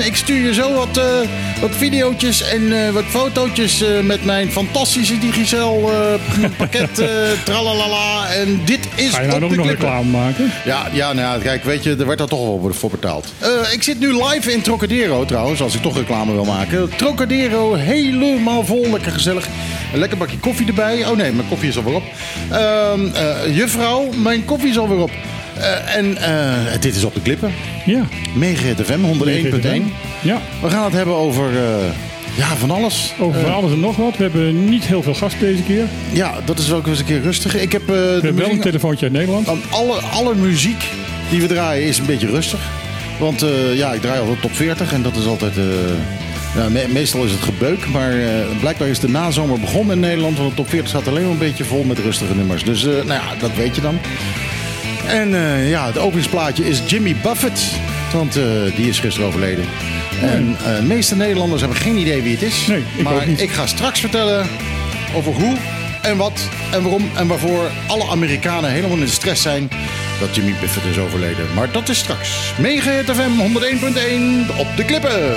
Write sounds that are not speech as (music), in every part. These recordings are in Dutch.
Ik stuur je zo wat, uh, wat videootjes en uh, wat fotootjes uh, met mijn fantastische Digicel pakket, (laughs) tralalala. En dit is Ga je nou ook nog reclame maken? Ja, ja, nou ja, kijk, weet je, er werd daar toch wel voor betaald. ik zit nu live in Trocadero trouwens, als ik toch reclame wil maken. Trocadero, helemaal vol, lekker gezellig. Een lekker bakje koffie erbij. Oh nee, mijn koffie is alweer op. Ehm, juffrouw, mijn koffie is alweer op. Uh, en uh, dit is op de klippen. Ja. Mega FM 101.1. Ja. We gaan het hebben over uh, ja, van alles. Over van alles en nog wat. We hebben niet heel veel gast deze keer. Ja, dat is ook eens een keer rustig. Ik heb, we hebben wel een telefoontje uit Nederland. Alle, alle muziek die we draaien is een beetje rustig. Want ja, ik draai altijd top 40 en dat is altijd... Ja, me meestal is het gebeuk, maar uh, blijkbaar is de nazomer begonnen in Nederland. Want de top 40 staat alleen maar een beetje vol met rustige nummers. Dus uh, nou ja, dat weet je dan. En uh, ja, het openingsplaatje is Jimmy Buffett. Want uh, die is gisteren overleden. Nee. En uh, de meeste Nederlanders hebben geen idee wie het is. Nee, ik maar niet. ik ga straks vertellen over hoe en wat en waarom en waarvoor alle Amerikanen helemaal in de stress zijn dat Jimmy Buffett is overleden. Maar dat is straks. Mega FM 101.1 op de klippen.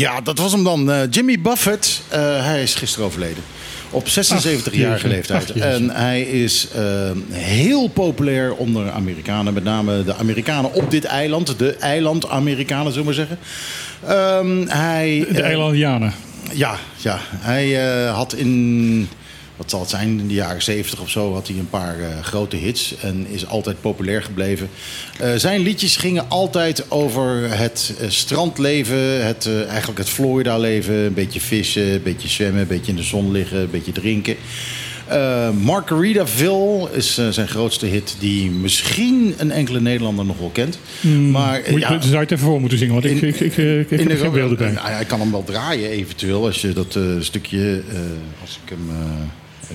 Ja, dat was hem dan. Uh, Jimmy Buffett, uh, hij is gisteren overleden. Op 76-jarige leeftijd. En hij is uh, heel populair onder Amerikanen. Met name de Amerikanen op dit eiland. De eiland-Amerikanen, zullen we maar zeggen. Um, hij, de eilandianen. Ja, ja, hij had in wat zal het zijn, in de jaren 70 of zo had hij een paar uh, grote hits en is altijd populair gebleven. Uh, zijn liedjes gingen altijd over het uh, strandleven, het, eigenlijk het Florida-leven. Een beetje vissen, een beetje zwemmen, een beetje in de zon liggen, een beetje drinken. Margaritaville is zijn grootste hit, die misschien een enkele Nederlander nog wel kent. Mm, maar, moet, ja, zou je het even voor moeten zingen, want ik, in, ik, ik, ik, ik heb geen beelden bij. Hij kan hem wel draaien eventueel, als je dat stukje, als ik hem...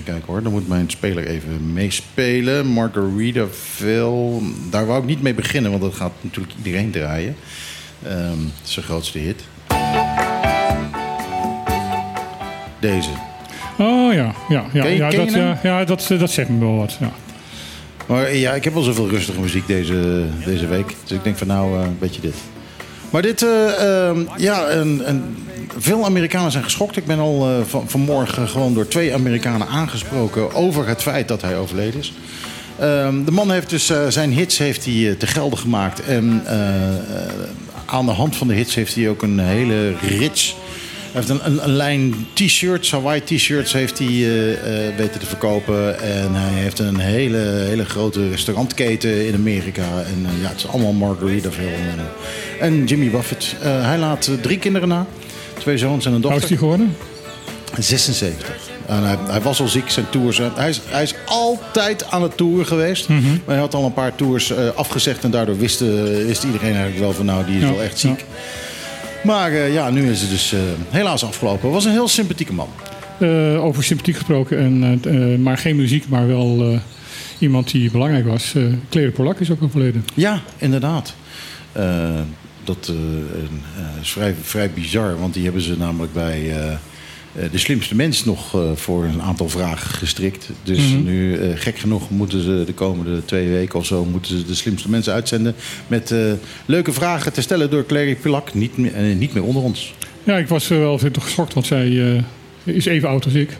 Kijk hoor, dan moet mijn speler even meespelen. Margaritaville. Daar wou ik niet mee beginnen, want dat gaat natuurlijk iedereen draaien. Um, zijn grootste hit. Deze. Oh ja, ja, ja, ken je, ja, ken dat, ja, ja dat, dat zegt me wel wat. Ja. Maar ja, ik heb wel zoveel rustige muziek deze, deze week. Dus ik denk van nou, uh, een beetje dit. Maar dit, uh, uh, ja, een, veel Amerikanen zijn geschokt. Ik ben al uh, van, vanmorgen gewoon door twee Amerikanen aangesproken over het feit dat hij overleden is. Ehm, de man heeft dus zijn hits heeft hij, te gelden gemaakt. En aan de hand van de hits heeft hij ook een hele rits. Hij heeft een, een, een lijn t-shirts, Hawaii t-shirts heeft hij weten te verkopen. En hij heeft een hele, hele grote restaurantketen in Amerika. En ja, het is allemaal Margaritaville. En, en Jimmy Buffett. Hij laat drie kinderen na. Twee zoons en een dochter. Hoe is hij geworden? 76. En hij, hij, was al ziek, zijn tours. Hij is, hij is altijd aan het toeren geweest. Mm -hmm. Maar hij had al een paar tours uh, afgezegd. En daardoor wist, uh, wist, iedereen eigenlijk wel van nou, die is ja, wel echt ziek. Ja. Maar ja, nu is het dus helaas afgelopen. Was een heel sympathieke man. over sympathiek gesproken. En, maar geen muziek, maar wel iemand die belangrijk was. Claire Polak is ook overleden. Ja, inderdaad. Uh, dat uh, is vrij, vrij bizar, want die hebben ze namelijk bij uh, de slimste mens nog voor een aantal vragen gestrikt. Dus Mhm. mm -hmm. nu, gek genoeg, moeten ze de komende twee weken of zo moeten ze de slimste mensen uitzenden met leuke vragen te stellen door Clary Pilak, niet, meer, niet meer onder ons. Ja, ik was wel even geschokt, want zij is even oud als ik.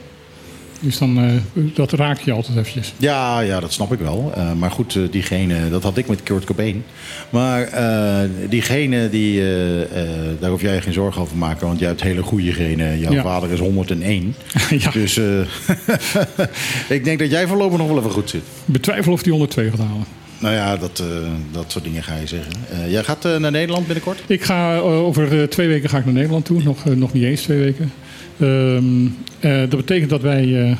Dus dan, uh, dat raak je altijd eventjes. Ja, ja dat snap ik wel. Uh, maar goed, uh, diegene, dat had ik met Kurt Cobain. Maar diegene, die, daar hoef jij geen zorgen over te maken. Want jij hebt hele goede genen. Jouw Ja. vader is 101. (laughs) Ja. Dus (laughs) ik denk dat jij voorlopig nog wel even goed zit. Betwijfel of die 102 gaat halen. Nou ja, dat, eh, dat soort dingen ga je zeggen. Eh, jij gaat eh, naar Nederland binnenkort? Ik ga eh, over eh, twee weken ga ik naar Nederland toe. Nog, eh, nog niet eens twee weken. Ehm, eh, dat betekent dat wij eh, in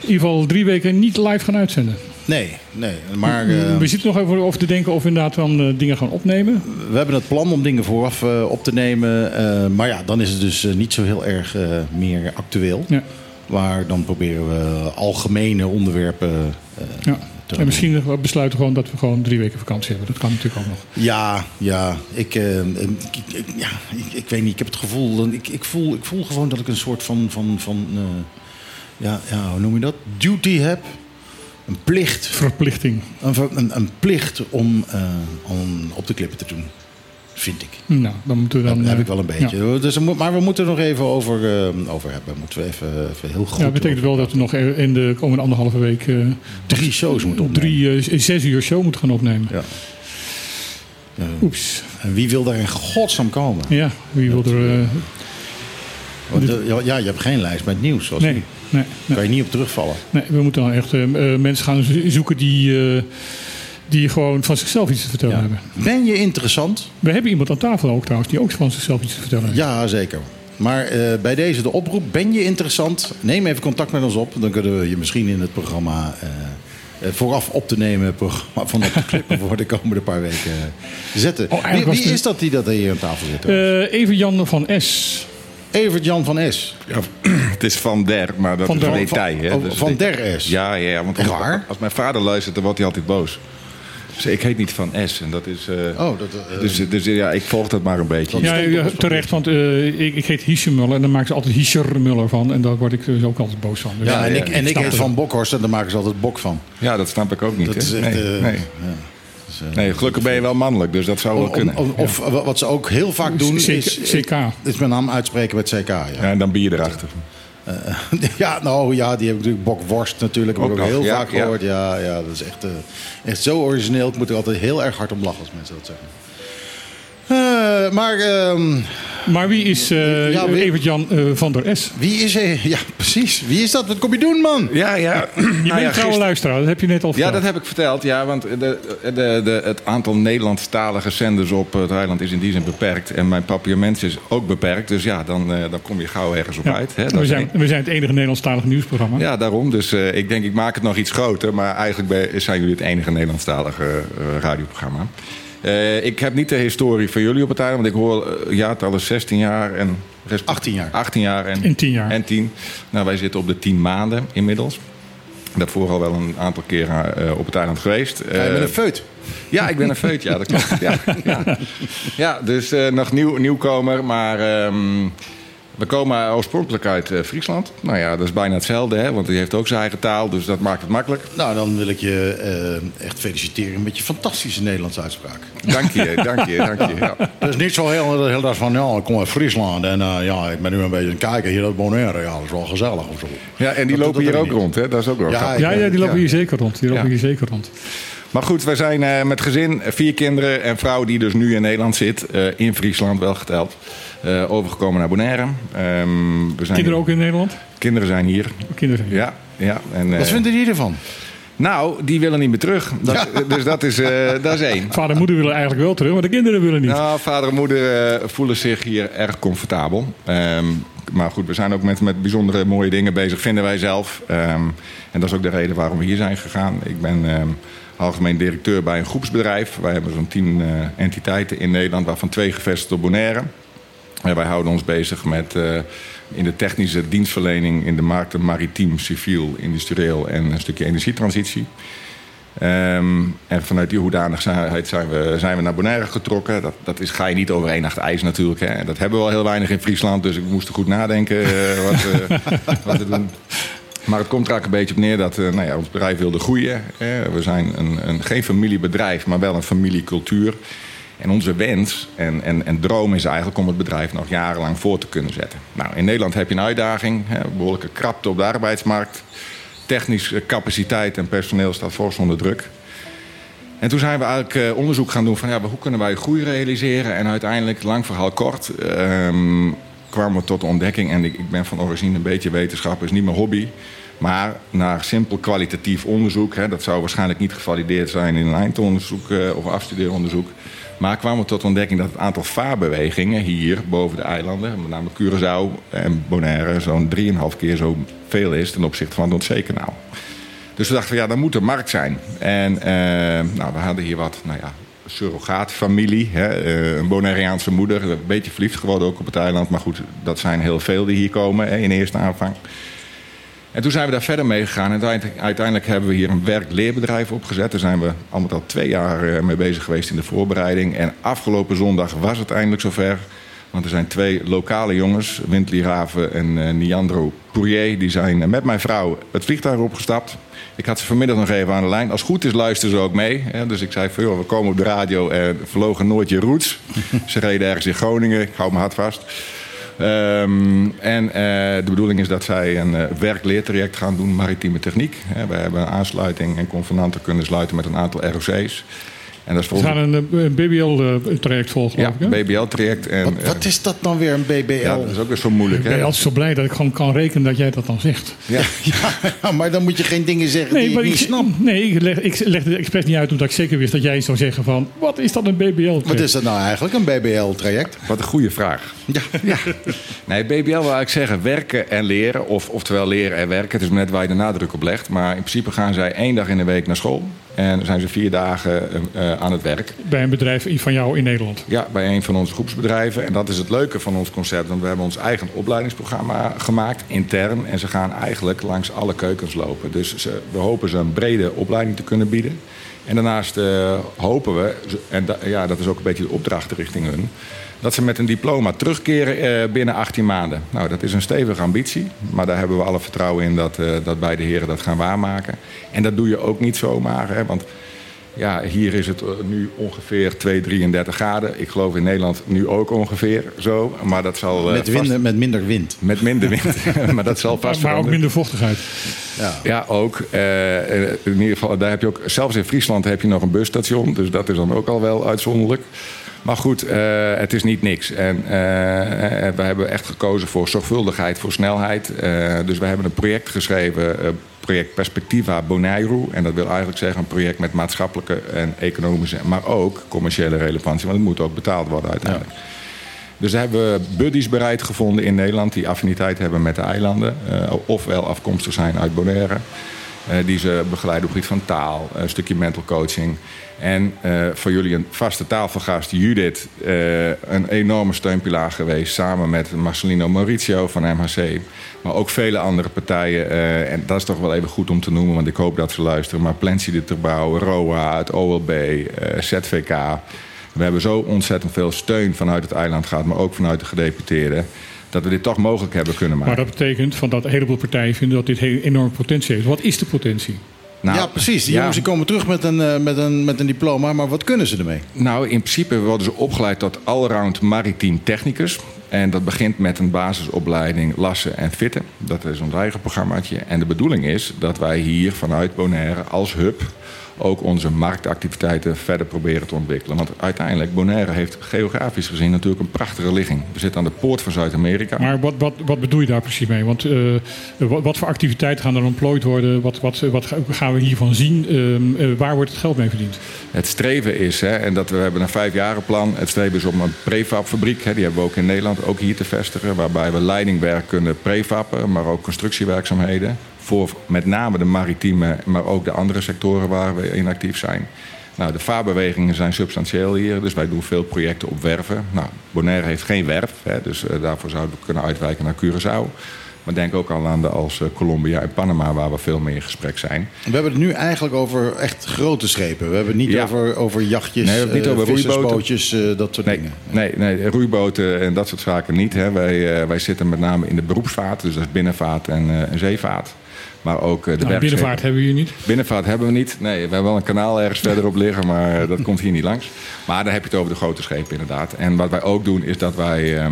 ieder geval drie weken niet live gaan uitzenden. Nee, nee. Maar we zitten nog even over te denken of we inderdaad dan eh, dingen gaan opnemen. we hebben het plan om dingen vooraf op te nemen. maar ja, dan is het dus niet zo heel erg meer actueel. Ja. Maar dan proberen we algemene onderwerpen Ja. En misschien besluiten we gewoon dat we gewoon drie weken vakantie hebben. Dat kan natuurlijk ook nog. Ja, ja. Ik, eh, ik, ja, ik, ik weet niet. Ik heb het gevoel. Ik, ik, voel, ik voel gewoon dat ik een soort van. van, van eh, ja, ja, hoe noem je dat? Duty heb. Een plicht. Verplichting. Een, ver- een, een plicht om, eh, om op de klippen te doen. Vind ik. Nou, dan moeten we dan... Dat heb eh, ik wel een beetje. Dus, maar we moeten er nog even over, eh, over hebben. Moeten we even, even heel goed. Ja, dat betekent wel dat we nog in de komende anderhalve week... eh, drie shows moeten opnemen. drie, eh, zes uur show moeten gaan opnemen. Ja. Oeps. En wie wil daar in godsnaam komen? Ja, wie wil er... eh, eh, ja, je hebt geen lijst met nieuws. Zoals nee, nee, nee. kan je niet op terugvallen. Nee, we moeten dan echt eh, eh, mensen gaan zo- zoeken die, eh, die gewoon van zichzelf iets te vertellen Ja. hebben. Ben je interessant? We hebben iemand aan tafel ook trouwens die ook van zichzelf iets te vertellen heeft. Ja, zeker. Maar eh, bij deze de oproep, ben je interessant? Neem even contact met ons op. Dan kunnen we je misschien in het programma... eh, eh, vooraf op te nemen programma van op de klippen (laughs) voor de komende paar weken zetten. Oh, wie was wie de- is dat die dat hier aan tafel zit? Eh, even Jan van S. Evert Jan van S. Ja, (clears throat) het is van der, maar dat Van is een der. detail. Hè? Oh, Dus van dit- der S. Ja, ja, ja, want Echt als, waar? als mijn vader luistert, dan wordt hij altijd boos. Dus ik heet niet van S. En dat is, eh, Oh, dat, eh, dus, dus ja, ik volg dat maar een beetje. Ja, terecht, want eh, ik, ik heet Hiesjemuller en dan maken ze altijd Hiesjermuller van. En daar word ik dus ook altijd boos van. Dus ja, en ik, en ik heet. Van Bokhorst en daar maken ze altijd bok van. Ja, dat snap ik ook niet. Dat is echt... nee, eh, nee. ja. Dus, eh, nee, gelukkig ben je wel mannelijk, dus dat zou wel kunnen. Of wat ze ook heel vaak doen is, CK. is mijn naam uitspreken met CK. Ja, Ja, en dan bier erachter. (laughs) ja nou ja, die heb ik natuurlijk bokworst natuurlijk. Heb ik Ook nog, heel ja, vaak ja. gehoord. Ja, ja, dat is echt, eh, echt zo origineel. Ik moet er altijd heel erg hard om lachen als mensen dat zeggen. Eh, maar ehm, Maar wie is eh Ja, wie- Evert Jan eh, van der S? wie is hij? Ja, precies. Wie is dat? Wat kom je doen, man? Ja, ja. Je Nou bent ja, een trouwe luisteraar, dat heb je net al Ja, verteld. dat heb ik verteld. Ja, want de, de, de, het aantal Nederlandstalige zenders op het eiland is in die zin beperkt. En mijn papiaments is ook beperkt. Dus ja, dan, eh, dan kom je gauw ergens op Ja. uit. Hè? We, zijn, we zijn het enige Nederlandstalige nieuwsprogramma. Ja, daarom. Dus eh, ik denk, ik maak het nog iets groter. Maar eigenlijk zijn jullie het enige Nederlandstalige eh, radioprogramma. Eh, ik heb niet de historie van jullie op het eiland. Want ik hoor eh, jaartallen 16 jaar en... rest- 18 jaar. 18 jaar en, En 10 jaar. En 10. Nou, wij zitten op de 10 maanden inmiddels. Daarvoor al wel een aantal keren eh, op het eiland geweest. Ga je Eh, een feut? ja, ik ben een feut, ja, dat klopt. (laughs) Ja, ja. ja dus eh, nog nieuw, nieuwkomer, maar ehm, we komen oorspronkelijk uit eh, Friesland. Nou ja, dat is bijna hetzelfde, hè, want die heeft ook zijn eigen taal, dus dat maakt het makkelijk. Nou, dan wil ik je eh, echt feliciteren met je fantastische Nederlandse uitspraak. Dank je, dank je, dank je. Ja. (laughs) Dat is niet zo heel, heel dat van, ja, ik kom uit Friesland en eh, ja, ik ben nu een beetje aan het kijken hier uit Bonaire. Ja, dat is wel gezellig of zo. ja, en die Dat- lopen dat hier ook rond, hè? dat is ook wel Ja, grappig. Ja, ja, die lopen Ja. hier zeker rond. Die lopen Ja. hier zeker rond. Maar goed, wij zijn eh, met gezin, vier kinderen en vrouw die dus nu in Nederland zit, eh, in Friesland wel geteld, overgekomen naar Bonaire. Ehm, we zijn Kinderen ook in Nederland? Kinderen zijn hier. Kinderen zijn Ja, ja. En, Wat eh, vinden die ervan? Nou, die willen niet meer terug. Dat, (laughs) Dus dat is, eh, dat is één. Vader en moeder willen eigenlijk wel terug, maar de kinderen willen niet. Nou, vader en moeder eh, voelen zich hier erg comfortabel. Ehm, maar goed, we zijn ook met, met bijzondere mooie dingen bezig, vinden wij zelf. Ehm, en dat is ook de reden waarom we hier zijn gegaan. Ik ben ehm, algemeen directeur bij een groepsbedrijf. Wij hebben zo'n tien eh, entiteiten in Nederland, waarvan twee gevestigd op Bonaire. Wij houden ons bezig met eh, in de technische dienstverlening in de markten maritiem, civiel, industrieel en een stukje energietransitie. Ehm, en vanuit die hoedanigheid zijn we, zijn we naar Bonaire getrokken. Dat, dat is, ga je niet over één nacht ijs natuurlijk. Hè. Dat hebben we al heel weinig in Friesland. Dus ik moest er goed nadenken eh, (laughs) wat, we- wat te doen. Maar het komt er eigenlijk een beetje op neer dat eh, nou ja, ons bedrijf wilde groeien. Hè. We zijn een, een, geen familiebedrijf, maar wel een familiecultuur. En onze wens en, en, en droom is eigenlijk om het bedrijf nog jarenlang voor te kunnen zetten. Nou, in Nederland heb je een uitdaging. Hè, behoorlijke krapte op de arbeidsmarkt. Technische capaciteit en personeel staat fors onder druk. En toen zijn we eigenlijk eh, onderzoek gaan doen van ja, hoe kunnen wij groei realiseren. En uiteindelijk, lang verhaal kort, ehm, kwamen we tot de ontdekking... en ik, ben van origine een beetje wetenschapper, is niet mijn hobby... maar naar simpel kwalitatief onderzoek... Hè, dat zou waarschijnlijk niet gevalideerd zijn in een eindonderzoek uh, of afstudeeronderzoek... maar kwamen we tot de ontdekking dat het aantal vaarbewegingen hier boven de eilanden... met name Curaçao en Bonaire zo'n 3,5 keer zo veel is ten opzichte van het Noordzeekanaal. Dus we dachten, ja, dan moet er markt zijn. En uh, nou, we hadden hier wat, nou ja, surrogaatfamilie. Hè, uh, een Bonaireaanse moeder, een beetje verliefd geworden ook op het eiland. Maar goed, dat zijn heel veel die hier komen hè, in eerste aanvang. En toen zijn we daar verder mee gegaan. En uiteindelijk hebben we hier een werk-leerbedrijf opgezet. Daar zijn we allemaal al twee jaar mee bezig geweest in de voorbereiding. En afgelopen zondag was het eindelijk zover. Want er zijn twee lokale jongens, Windley Raven en uh, Niandro Pourier... die zijn met mijn vrouw het vliegtuig opgestapt. Ik had ze vanmiddag nog even aan de lijn. Als het goed is, luisteren ze ook mee. Dus ik zei joh, we komen op de radio en vlogen nooit je roots. (laughs) ze reden ergens in Groningen. Ik hou mijn hart vast. Um, en uh, de bedoeling is dat zij een uh, werk-leertraject gaan doen, maritieme techniek. We hebben een aansluiting en convenanten kunnen sluiten met een aantal ROC's. En dat is volgens... Ze gaan een, een BBL-traject volgen, Ja, een BBL-traject. Wat, wat, is dat dan weer, een BBL? Ja, dat is ook weer zo moeilijk. Ik ben altijd zo blij dat ik gewoon kan rekenen dat jij dat dan zegt. Ja, (laughs) ja maar dan moet je geen dingen zeggen nee, die je niet snapt. Nee, ik leg, ik leg het expres niet uit omdat ik zeker wist dat jij zou zeggen van... Wat is dat een BBL-traject? Wat is dat nou eigenlijk, een BBL-traject? Wat een goede vraag. Ja. ja. Nee, BBL wil ik zeggen werken en leren. Of, oftewel leren en werken. Het is net waar je de nadruk op legt. Maar in principe gaan zij één dag in de week naar school. En zijn ze vier dagen uh, aan het werk. Bij een bedrijf van jou in Nederland? Ja, bij een van onze groepsbedrijven. En dat is het leuke van ons concept. Want we hebben ons eigen opleidingsprogramma gemaakt, intern. En ze gaan eigenlijk langs alle keukens lopen. Dus ze, we hopen ze een brede opleiding te kunnen bieden. En daarnaast uh, hopen we, en da, ja, dat is ook een beetje de opdracht richting hun dat ze met een diploma terugkeren uh, binnen 18 maanden. Nou, dat is een stevige ambitie. Maar daar hebben we alle vertrouwen in dat, uh, dat beide heren dat gaan waarmaken. En dat doe je ook niet zomaar. Hè, want ja, hier is het nu ongeveer 2, 33 graden. Ik geloof in Nederland nu ook ongeveer zo. Maar dat zal. Uh, met, wind, vast... met minder wind. Met minder wind. (laughs) (laughs) maar dat zal vast. Maar, maar ook minder vochtigheid. Ja, ja ook. Uh, in ieder geval, daar heb je ook. Zelfs in Friesland heb je nog een busstation. Dus dat is dan ook al wel uitzonderlijk. Maar goed, uh, het is niet niks. En uh, we hebben echt gekozen voor zorgvuldigheid, voor snelheid. Uh, dus we hebben een project geschreven, project Perspectiva Bonaire. En dat wil eigenlijk zeggen een project met maatschappelijke en economische, maar ook commerciële relevantie. Want het moet ook betaald worden uiteindelijk. Ja. Dus hebben we buddies bereid gevonden in Nederland die affiniteit hebben met de eilanden. ofwel afkomstig zijn uit Bonaire. die ze begeleiden op het gebied van taal, een stukje mental coaching. En uh, voor jullie een vaste tafelgast, Judith, uh, een enorme steunpilaar geweest. Samen met Marcelino Mauricio van MHC. Maar ook vele andere partijen. Uh, en dat is toch wel even goed om te noemen, want ik hoop dat ze luisteren. Maar Plenty de Terbouw, ROA, het OLB, ZVK. We hebben zo ontzettend veel steun vanuit het eiland gehad, maar ook vanuit de gedeputeerden dat we dit toch mogelijk hebben kunnen maken. Maar dat betekent van dat een heleboel partijen vinden dat dit heel enorme potentie heeft. Wat is de potentie? Nou, ja, precies. Die ja. jongens komen terug met een, uh, met, een, met een diploma, maar wat kunnen ze ermee? Nou, in principe worden ze opgeleid tot allround maritiem technicus. En dat begint met een basisopleiding lassen en fitten. Dat is ons eigen programmaatje. En de bedoeling is dat wij hier vanuit Bonaire als hub ook onze marktactiviteiten verder proberen te ontwikkelen. Want uiteindelijk, Bonaire heeft geografisch gezien natuurlijk een prachtige ligging. We zitten aan de poort van Zuid-Amerika. Maar wat, wat, wat bedoel je daar precies mee? Want uh, wat, wat, voor activiteiten gaan er ontplooid worden? Wat, wat, wat gaan we hiervan zien? Uh, uh, waar wordt het geld mee verdiend? Het streven is, hè, en dat we hebben een vijfjarenplan. Het streven is om een prefabfabriek, hè, die hebben we ook in Nederland, ook hier te vestigen. Waarbij we leidingwerk kunnen prefappen, maar ook constructiewerkzaamheden voor met name de maritieme, maar ook de andere sectoren waar we in actief zijn. Nou, de vaarbewegingen zijn substantieel hier, dus wij doen veel projecten op werven. Nou, Bonaire heeft geen werf, hè, dus uh, daarvoor zouden we kunnen uitwijken naar Curaçao. Maar denk ook al landen als uh, Colombia en Panama, waar we veel mee in gesprek zijn. We hebben het nu eigenlijk over echt grote schepen. We hebben het niet ja. over, over jachtjes, nee, niet uh, over roeibootjes, uh, dat soort nee, dingen. Nee, nee, nee, roeiboten en dat soort zaken niet. Hè. Wij, wij zitten met name in de beroepsvaart, dus dat is binnenvaart en, en zeevaart. Maar ook de nou, binnenvaart hebben we hier niet. Binnenvaart hebben we niet. Nee, we hebben wel een kanaal ergens verderop (laughs) liggen, maar dat komt hier niet langs. Maar dan heb je het over de grote schepen inderdaad. En wat wij ook doen is dat wij uh,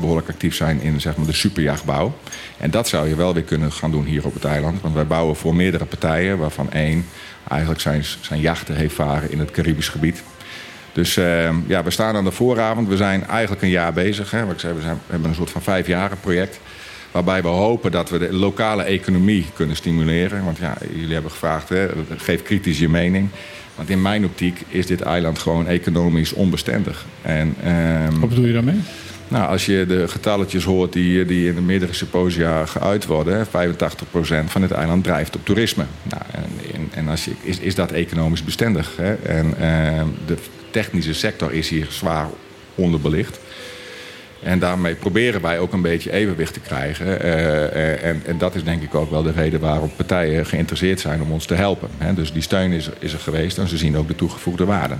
behoorlijk actief zijn in zeg maar, de superjachtbouw. En dat zou je wel weer kunnen gaan doen hier op het eiland. Want wij bouwen voor meerdere partijen, waarvan één eigenlijk zijn, zijn jachten heeft varen in het Caribisch gebied. Dus ehm, ja, we staan aan de vooravond. We zijn eigenlijk een jaar bezig. Hè. Wat ik zei, we, zijn, we hebben een soort van vijfjaren project. Waarbij we hopen dat we de lokale economie kunnen stimuleren. Want ja, jullie hebben gevraagd, hè, geef kritisch je mening. Want in mijn optiek is dit eiland gewoon economisch onbestendig. En, ehm, Wat bedoel je daarmee? nou, als je de getalletjes hoort die, die in de meerdere symposia geuit worden, hè, 85% van het eiland drijft op toerisme. Nou, en, en als je, is, is dat economisch bestendig? Hè? En ehm, de technische sector is hier zwaar onderbelicht. En daarmee proberen wij ook een beetje evenwicht te krijgen. Eh, eh, en, en, dat is denk ik ook wel de reden waarom partijen geïnteresseerd zijn om ons te helpen. Hè. Dus die steun is, is, er geweest en ze zien ook de toegevoegde waarde.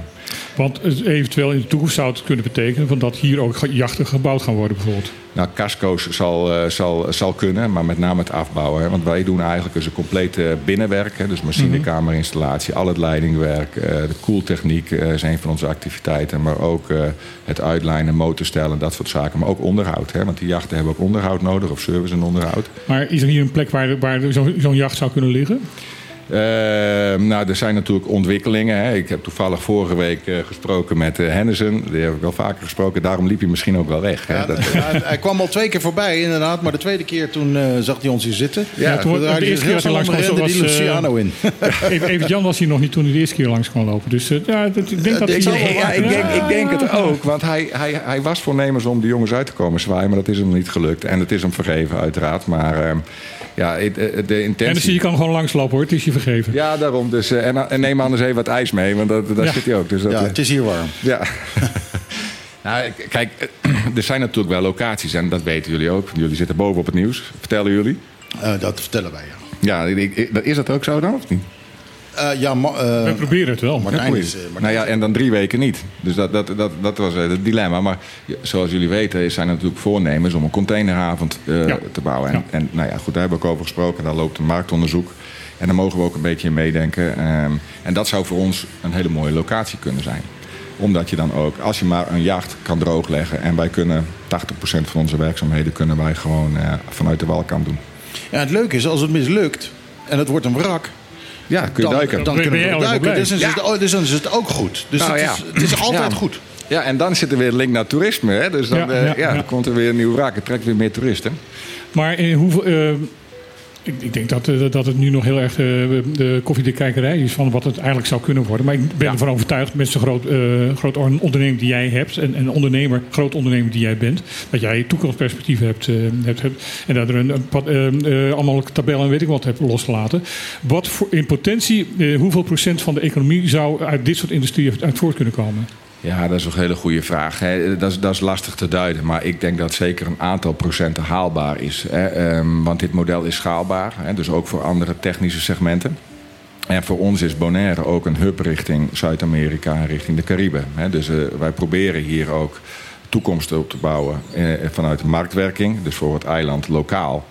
Want eventueel in de toekomst zou het kunnen betekenen van dat hier ook jachten gebouwd gaan worden bijvoorbeeld. Nou, casco's zal, uh, zal, zal kunnen, maar met name het afbouwen. Hè. Want wij doen eigenlijk dus een complete binnenwerk. Hè. Dus machinekamerinstallatie, al het leidingwerk, de koeltechniek is een van onze activiteiten. Maar ook het uitlijnen, motorstellen, dat soort zaken. Maar ook onderhoud. Hè. Want die jachten hebben ook onderhoud nodig, of service en onderhoud. Maar is er hier een plek waar, waar zo'n zo jacht zou kunnen liggen? Uh, nou, er zijn natuurlijk ontwikkelingen. Hè. Ik heb toevallig vorige week uh, gesproken met uh, Henderson. Die heb ik wel vaker gesproken. Daarom liep hij misschien ook wel weg. Hè. Ja, dat, (laughs) ja, hij kwam al twee keer voorbij, inderdaad. Maar de tweede keer toen zag hij ons hier zitten. Ja, ja toen, de eerste keer dat hij langs kwam, was die Luciano in. (laughs) Even Jan was hier nog niet toen hij de eerste keer langs kwam lopen. Dus ja, dat, ik denk dat ik, hij... Ja, ik denk, ik denk het ook. Want hij, hij, hij was voornemens om de jongens uit te komen zwaaien. Maar dat is hem niet gelukt. En het is hem vergeven, uiteraard. Maar ja, de intentie... En dus je kan gewoon langslopen hoor, het is je vergeven. Ja, daarom. Dus, uh, en, en, neem anders even wat ijs mee, want dat, daar Ja. zit hij ook. Dus dat, Ja, eh, het is hier warm. ja. (laughs) nou, kijk, er zijn natuurlijk wel locaties en dat weten jullie ook. Jullie zitten boven op het nieuws. Vertellen jullie? Eh, dat vertellen wij, ja. Ja, is dat ook zo dan, of niet? Eh, ja, ma- eh, We proberen het wel. Martijn Ja, is... eh, Martijn nou ja, en dan drie weken niet. Dus dat, dat, dat, dat was het dilemma. Maar ja, zoals jullie weten zijn er natuurlijk voornemens om een containeravond eh, Ja. te bouwen. En, Ja. en nou ja, goed, daar hebben we ook over gesproken. Daar loopt een marktonderzoek. En daar mogen we ook een beetje in meedenken. Ehm, en dat zou voor ons een hele mooie locatie kunnen zijn. Omdat je dan ook, als je maar een jacht kan droogleggen... en wij kunnen 80% van onze werkzaamheden kunnen wij gewoon vanuit de walkant doen. Ja, het leuke is, als het mislukt en het wordt een wrak... Ja, kun je dan, duiken. dan kunnen we duiken. Dus, dan is het, dus dan is het ook goed. Dus Nou het, ja. is, het is altijd Ja. goed. Ja, en dan zit er weer een link naar toerisme. Hè? Dus dan, Ja, eh, ja, ja, ja. dan komt er weer een nieuw wrak. Het trekt weer meer toeristen. Maar in hoeveel... eh, ik, ik denk dat, eh, dat het nu nog heel erg eh, de koffiedikijkerij is van wat het eigenlijk zou kunnen worden. Maar ik ben Ja. ervan overtuigd met zo'n groot, eh, groot on- onderneming die jij hebt en een ondernemer, groot ondernemer die jij bent, dat jij toekomstperspectief hebt, eh, hebt, hebt en dat er een, allemaal tabellen en weet ik wat hebt losgelaten. Wat voor, in potentie, hoeveel procent van de economie zou uit dit soort industrieën uit voort kunnen komen? Ja, dat is een hele goede vraag. Hè. Dat, is, dat is lastig te duiden. Maar ik denk dat zeker een aantal procenten haalbaar is. Ehm, want dit model is schaalbaar. Dus ook voor andere technische segmenten. En voor ons is Bonaire ook een hub richting Zuid-Amerika en richting de Cariben. Dus eh, wij proberen hier ook toekomsten op te bouwen eh, vanuit de marktwerking. Dus voor het eiland lokaal.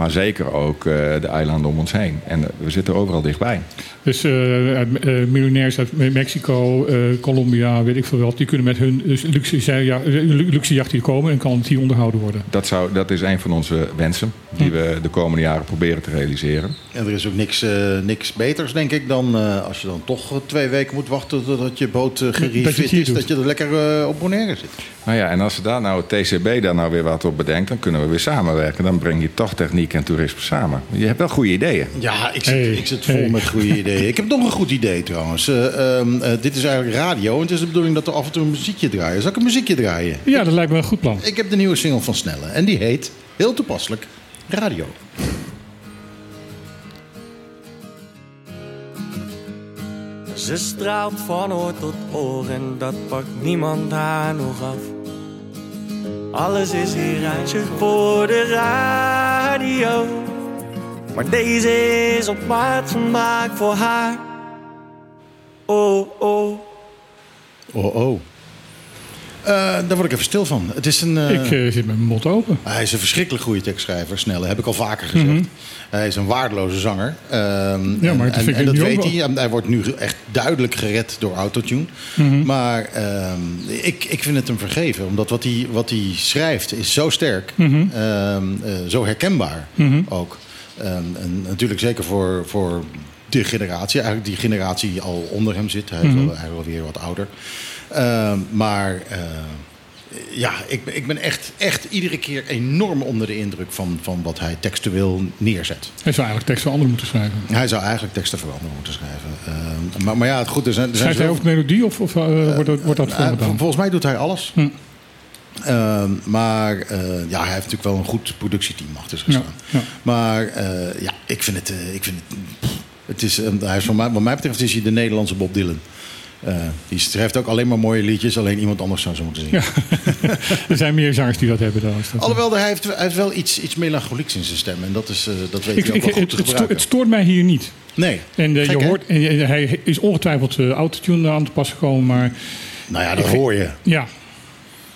Maar zeker ook eh, de eilanden om ons heen. En eh, we zitten overal dichtbij. Dus eh, uit, eh, miljonairs uit Me- Mexico, eh, Colombia, weet ik veel wat, die kunnen met hun dus luxe, ja, luxe jacht hier komen en kan het hier onderhouden worden. Dat, zou, dat is een van onze wensen die we de komende jaren proberen te realiseren. En er is ook niks, eh, niks beters, denk ik, dan eh, als je dan toch twee weken moet wachten totdat je boot gerefit hier is. doet. Dat je er lekker eh, op Bonaire zit. Nou ja, en als we daar nou het TCB daar nou weer wat op bedenkt, dan kunnen we weer samenwerken. Dan breng je toch techniek en toerisme samen. Je hebt wel goede ideeën. Ja, ik zit, Hey, ik zit vol hey. met goede ideeën. Ik heb nog een goed idee trouwens. Eh, ehm, eh, dit is eigenlijk radio en het is de bedoeling dat we af en toe een muziekje draaien. Zal ik een muziekje draaien? Ja, dat lijkt me een goed plan. Ik heb de nieuwe single van Snelle en die heet, heel toepasselijk, Radio. Ze straalt van oor tot oor en dat pakt niemand haar nog af. Alles is hier uitzicht voor de radio. Maar deze is op maat gemaakt voor haar. Oh, oh. Oh, oh. Eh, daar word ik even stil van. Het is een, eh, Ik eh, zit met mijn mond open. Hij is een verschrikkelijk goede tekstschrijver, Snelle. Heb ik al vaker gezegd. Mhm. Hij is een waardeloze zanger. Ehm, Ja, en, maar dat en, vind ik en dat ook weet wel. hij. Hij wordt nu echt duidelijk gered door autotune. Mhm. Maar ehm, ik, ik vind het hem vergeven. Omdat wat hij, wat hij schrijft is zo sterk. Mhm. eh, zo herkenbaar ook. Ehm, en natuurlijk zeker voor, voor de generatie. Eigenlijk die generatie die al onder hem zit. Hij is Mhm. wel, hij is wel weer wat ouder. Eh, maar eh, ja, ik, ben- ik ben echt, echt iedere keer enorm onder de indruk van, van wat hij textueel neerzet. Hij zou eigenlijk tekst voor anderen moeten schrijven. Hij zou eigenlijk teksten veranderen moeten schrijven. Eh, maar, maar ja, het goed, er zijn, er zijn Schrijft hij ook melodie of, of eh, wordt, dat, wordt dat voor Eh, volgens mij doet hij alles. Hm. Ehm, maar eh, ja, hij heeft natuurlijk wel een goed productieteam achter zich staan. ja. Maar eh, ja, ik vind het. eh, ik vind het, pff, het is, eh, hij is van mij, wat mij betreft is hij de Nederlandse Bob Dylan. Eh, die schrijft ook alleen maar mooie liedjes, alleen iemand anders zou ze moeten zingen. Ja. (laughs) er zijn meer zangers die dat hebben dan. Alhoewel, hij heeft, hij heeft wel iets, iets melancholieks in zijn stem. En dat, is, eh, dat weet ik, hij ook ik, wel goed het, te gebruiken. het stoort mij hier niet. nee, En eh, Gek, je hoort, en, hij is ongetwijfeld autotune aan te pas gekomen, maar nou ja, dat Ik- hoor je. ja,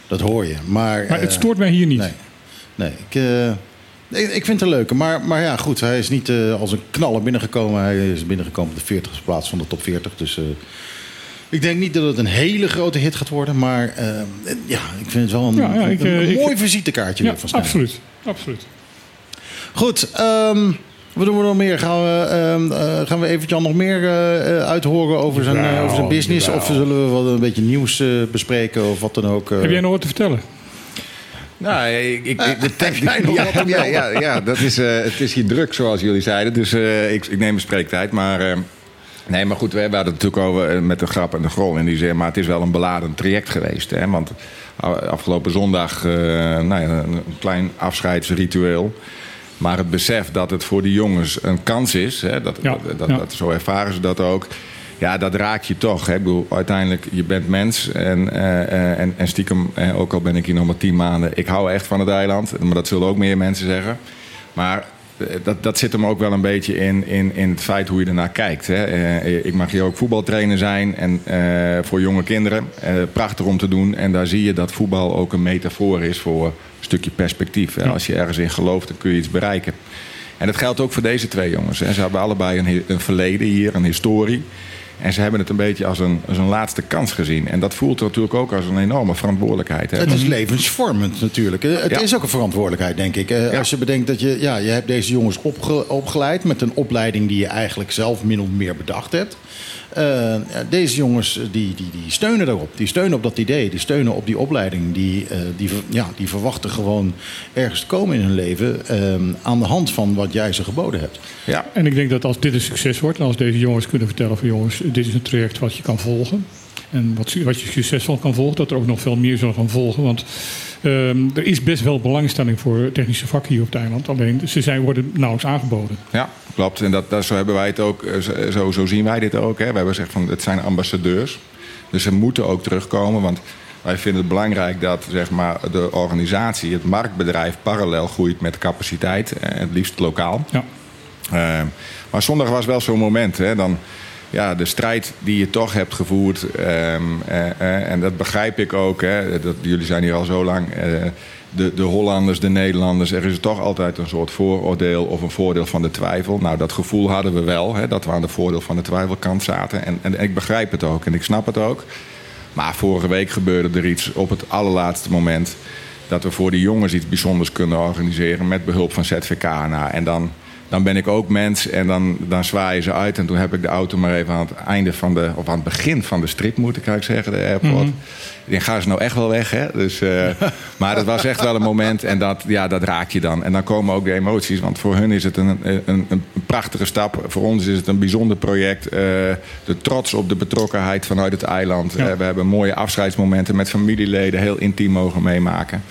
Dat hoor je. Maar, maar het stoort mij hier niet. Nee, nee ik, ik, vind het een leuke. Maar, maar ja, goed, hij is niet als een knaller binnengekomen. Hij is binnengekomen op de 40ste plaats van de top 40. Dus ik denk niet dat het een hele grote hit gaat worden. Maar eh, ja, ik vind het wel een, Ja, ja, ik, een, eh, een ik- mooi visitekaartje Ja, weer van Snijder. absoluut. absoluut. Goed, ehm, wat doen we nog meer? Gaan we, ehm, eh, gaan we eventjes nog meer eh, eh, uithoren over zijn, over zijn business? Of zullen we wel een beetje nieuws eh, bespreken of wat dan ook? eh? Heb jij nog wat te vertellen? Nou, ik, ik, ik- de tekst, (laughs) ja, ja, ja, ja, dat is, eh, het is hier druk, zoals jullie zeiden. Dus eh, ik, ik neem mijn spreektijd. Maar, eh, nee, maar goed, we hadden het natuurlijk over eh, met de grap en de grol. En die zeggen, maar het is wel een beladen traject geweest. Hè? Want a- afgelopen zondag, eh, nou ja, een klein afscheidsritueel. Maar het besef dat het voor die jongens een kans is, hè, dat, Ja, dat, dat, ja. dat- zo ervaren ze dat ook. Ja, dat raakt je toch. Hè. Ik bedoel, uiteindelijk, je bent mens. En, eh, eh, en, en stiekem, eh, ook al ben ik hier nog maar tien maanden... ik hou echt van het eiland. Maar dat zullen ook meer mensen zeggen. Maar eh, dat, dat zit hem ook wel een beetje in, in, in het feit hoe je ernaar kijkt. Hè. Eh, ik mag hier ook voetbaltrainer zijn en, eh, voor jonge kinderen. Eh, prachtig om te doen. En daar zie je dat voetbal ook een metafoor is voor een stukje perspectief. Hè. Als je ergens in gelooft, dan kun je iets bereiken. En dat geldt ook voor deze twee jongens. Hè. Ze hebben allebei een, een verleden hier, een historie. En ze hebben het een beetje als een, als een laatste kans gezien. En dat voelt natuurlijk ook als een enorme verantwoordelijkheid. Hè. Het is levensvormend natuurlijk. hè. Het Ja. is ook een verantwoordelijkheid, denk ik. Eh, Ja. Als je bedenkt dat je, ja, je hebt deze jongens opge- opgeleid met een opleiding die je eigenlijk zelf min of meer bedacht hebt. Eh, ja, deze jongens eh, die, die, die steunen daarop. Die steunen op dat idee. Die steunen op die opleiding. Die, eh, die, ja, die verwachten gewoon ergens te komen in hun leven. aan de hand van wat jij ze geboden hebt. Ja. En ik denk dat als dit een succes wordt, en als deze jongens kunnen vertellen van jongens, dit is een traject wat je kan volgen. En wat, wat je succesvol kan volgen, dat er ook nog veel meer zullen gaan volgen. Want ehm, er is best wel belangstelling voor technische vakken hier op het eiland. Alleen ze zijn, worden nauwelijks aangeboden. Ja, klopt. En dat, dat, zo hebben wij het ook. eh, zo- Zo, zo zien wij dit ook. Hè. We hebben gezegd van het zijn ambassadeurs. Dus ze moeten ook terugkomen. Want wij vinden het belangrijk dat zeg maar, de organisatie, het marktbedrijf, parallel groeit met capaciteit. eh, Het liefst lokaal. Ja. Eh, maar zondag was wel zo'n moment. Hè, dan, ja, de strijd die je toch hebt gevoerd. ehm, eh, eh, en dat begrijp ik ook. Hè, dat, jullie zijn hier al zo lang. eh, de, de Hollanders, de Nederlanders. Er is toch altijd een soort vooroordeel of een voordeel van de twijfel. Nou, dat gevoel hadden we wel. Hè, dat we aan de voordeel van de twijfelkant zaten. En, en, ik begrijp het ook en ik snap het ook. Maar vorige week gebeurde er iets op het allerlaatste moment. Dat we voor die jongens iets bijzonders kunnen organiseren met behulp van ZVK. En dan, dan ben ik ook mens en dan, dan zwaaien ze uit. En toen heb ik de auto maar even aan het einde van de, of aan het begin van de strip, moet ik eigenlijk zeggen, de airport. Ik denk, gaan ze nou echt wel weg, hè? Dus, eh, (laughs) maar het was echt wel een moment en dat, ja, dat raak je dan. En dan komen ook de emoties, want voor hun is het een, een, een prachtige stap. Voor ons is het een bijzonder project. Eh, de trots op de betrokkenheid vanuit het eiland. Ja. Eh, we hebben mooie afscheidsmomenten met familieleden, heel intiem mogen meemaken.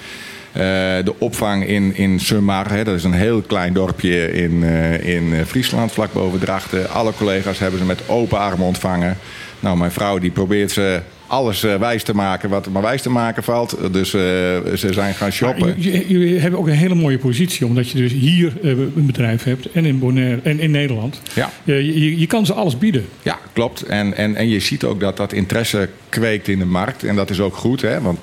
Eh, de opvang in, in Sumar, hè, dat is een heel klein dorpje in, eh, in eh, Friesland, vlak boven Drachten. Alle collega's hebben ze met open armen ontvangen. Nou, mijn vrouw die probeert ze alles wijs te maken wat er maar wijs te maken valt. Dus ze zijn gaan shoppen. Jullie hebben ook een hele mooie positie, omdat je dus hier een bedrijf hebt en in Bonaire en in Nederland. Ja. Je, je, je kan ze alles bieden. Ja, klopt. En, en, en je ziet ook dat dat interesse kweekt in de markt. En dat is ook goed, hè? Want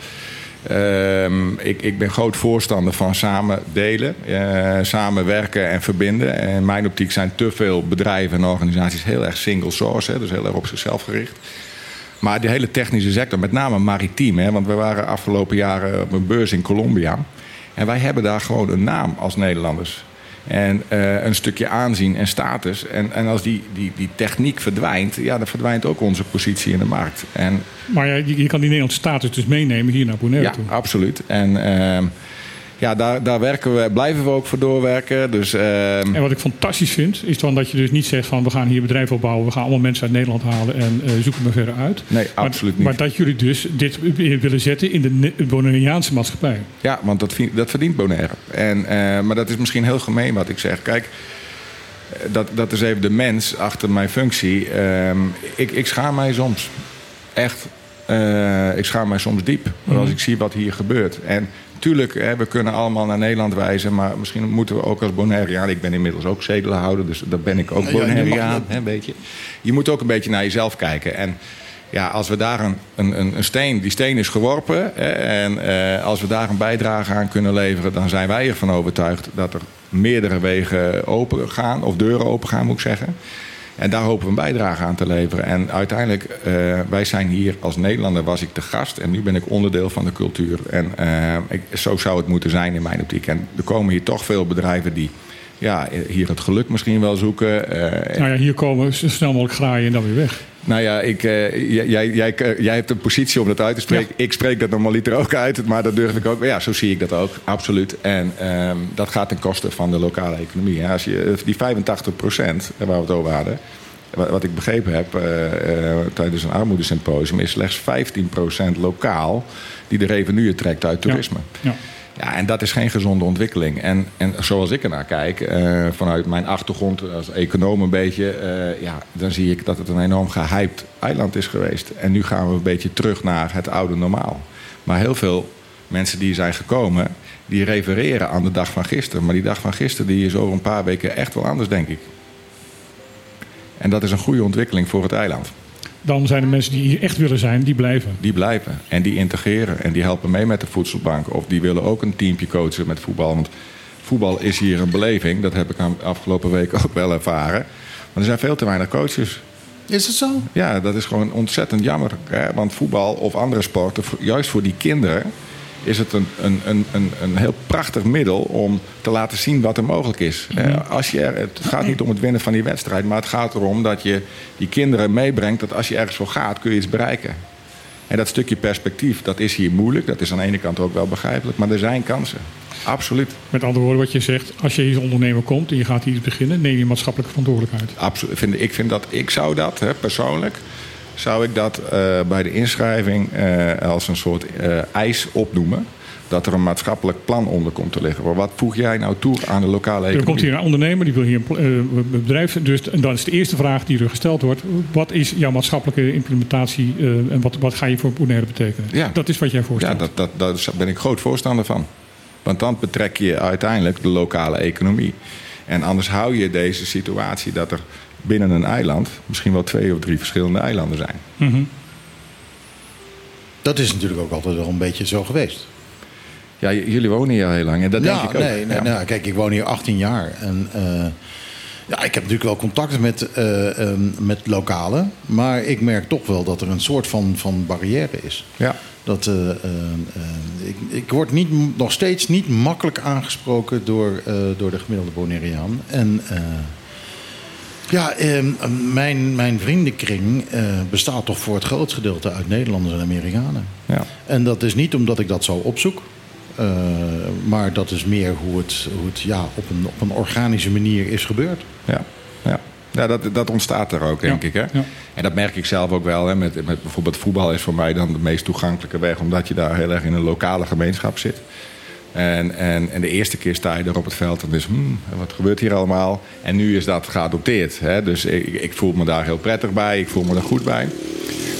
ehm, ik, ik ben groot voorstander van samen delen, eh, samenwerken en verbinden. En in mijn optiek zijn te veel bedrijven en organisaties heel erg single source, hè? dus heel erg op zichzelf gericht. Maar die hele technische sector, met name maritiem, hè? want we waren afgelopen jaren op een beurs in Colombia. En wij hebben daar gewoon een naam als Nederlanders. En eh, een stukje aanzien en status. En, en als die, die, die techniek verdwijnt, ja, dan verdwijnt ook onze positie in de markt. En, Maar ja, je, je kan die Nederlandse status dus meenemen hier naar Bonaire ja, toe. absoluut. En ehm, ja, daar, daar werken we, blijven we ook voor doorwerken. Dus ehm, En wat ik fantastisch vind, is dan dat je dus niet zegt van we gaan hier bedrijf opbouwen, we gaan allemaal mensen uit Nederland halen en eh, zoeken maar verder uit. nee, Maar- absoluut niet. Maar dat jullie dus dit willen zetten in de Bonaireaanse maatschappij. Ja, want dat, dat verdient Bonaire. En, eh, maar dat is misschien heel gemeen wat ik zeg. Kijk, eh, dat, dat is even de mens achter mijn functie. Ehm, ik, ik schaam mij soms. Echt. ik schaam mij soms diep. Als ik zie wat hier gebeurt. En tuurlijk, hè, we kunnen allemaal naar Nederland wijzen. Maar misschien moeten we ook als Bonaireaan... Ik ben inmiddels ook zedelhouder, dus daar ben ik ook Ja, ja, je Bonaireaan. hè, weet je. je moet ook een beetje naar jezelf kijken. En ja, als we daar een, een, een- een steen, die steen is geworpen. Hè, en eh, als we daar een bijdrage aan kunnen leveren, dan zijn wij ervan overtuigd dat er meerdere wegen open gaan, of deuren open gaan, moet ik zeggen. En daar hopen we een bijdrage aan te leveren. En uiteindelijk, eh, wij zijn hier als Nederlander, was ik de gast. En nu ben ik onderdeel van de cultuur. En eh, ik, zo zou het moeten zijn in mijn optiek. En er komen hier toch veel bedrijven die ja, hier het geluk misschien wel zoeken. Eh, Nou ja, hier komen zo snel mogelijk graaien en dan weer weg. nou ja, ik, eh, jij, jij, jij, jij hebt een positie om dat uit te spreken. Ik spreek dat normaliter ook uit, maar dat durf ik ook. Ja, zo zie ik dat ook, absoluut. En ehm, dat gaat ten koste van de lokale economie. Als je, eh, die 85 procent, waar we het over hadden... Wat, ik begrepen heb eh, eh, tijdens een armoedesymposium... is slechts 15 procent lokaal die de revenue trekt uit toerisme. Ja. Ja, en dat is geen gezonde ontwikkeling. En, en zoals ik ernaar kijk, eh, vanuit mijn achtergrond als econoom een beetje, eh, ja, dan zie ik dat het een enorm gehyped eiland is geweest. En nu gaan we een beetje terug naar het oude normaal. Maar heel veel mensen die zijn gekomen, die refereren aan de dag van gisteren. Maar die dag van gisteren die is over een paar weken echt wel anders, denk ik. En dat is een goede ontwikkeling voor het eiland. Dan zijn de mensen die hier echt willen zijn, die blijven. Die blijven en die integreren en die helpen mee met de voedselbank. Of die willen ook een teampje coachen met voetbal. Want voetbal is hier een beleving. Dat heb ik aan afgelopen week (laughs) ook wel ervaren. Maar er zijn veel te weinig coaches. Is het zo? Ja, dat is gewoon ontzettend jammer. Hè? Want voetbal of andere sporten, juist voor die kinderen... is het een, een, een, een, een heel prachtig middel om te laten zien wat er mogelijk is. Hè, Als je er, het gaat niet om het winnen van die wedstrijd... maar het gaat erom dat je die kinderen meebrengt... dat als je ergens voor gaat, kun je iets bereiken. En dat stukje perspectief, dat is hier moeilijk. Dat is aan de ene kant ook wel begrijpelijk. Maar er zijn kansen. Absoluut. Met andere woorden, wat je zegt, als je hier als ondernemer komt en je gaat hier iets beginnen, neem je maatschappelijke verantwoordelijkheid. Absoluut. Ik vind dat, ik zou dat hè, persoonlijk, zou ik dat eh, bij de inschrijving eh, als een soort eh, eis opnoemen. Dat er een maatschappelijk plan onder komt te liggen. Maar wat voeg jij nou toe aan de lokale Er economie? komt hier een ondernemer, die wil hier een bedrijf. Dus en dan is de eerste vraag die er gesteld wordt: wat is jouw maatschappelijke implementatie en wat, wat ga je voor Bonaire betekenen? Ja. Dat is wat jij Ja, voorstelt. dat, dat, daar ben ik groot voorstander van. Want dan betrek je uiteindelijk de lokale economie. En anders hou je deze situatie dat er binnen een eiland misschien wel twee of drie verschillende eilanden zijn. Mhm. Dat is natuurlijk ook altijd wel een beetje zo geweest. Ja, jullie wonen hier al heel lang en dat ja, denk ik ook. Nee, nee, Ja. nou, kijk, ik woon hier 18 jaar. En eh, ja, ik heb natuurlijk wel contacten met, eh, ehm, met lokalen. Maar ik merk toch wel dat er een soort van, van barrière is. Ja. Dat, eh, ik, ik word niet, nog steeds niet makkelijk aangesproken door, eh, door de gemiddelde Bonaireaan. En eh, ja, eh, mijn, mijn vriendenkring eh, bestaat toch voor het grootste gedeelte uit Nederlanders en Amerikanen. Ja. En dat is niet omdat ik dat zo opzoek. eh, maar dat is meer hoe het, hoe het ja, op, een, op een organische manier is gebeurd. Ja, ja. ja dat, dat ontstaat er ook, denk Ja, ik. Hè? ja. En dat merk ik zelf ook wel. Hè? Met, met bijvoorbeeld voetbal is voor mij dan de meest toegankelijke weg... omdat je daar heel erg in een lokale gemeenschap zit. En, en, en de eerste keer sta je er op het veld en dus... Hmm, wat gebeurt hier allemaal? En nu is dat geadopteerd. Hè? Dus ik, ik voel me daar heel prettig bij. Ik voel me er goed bij.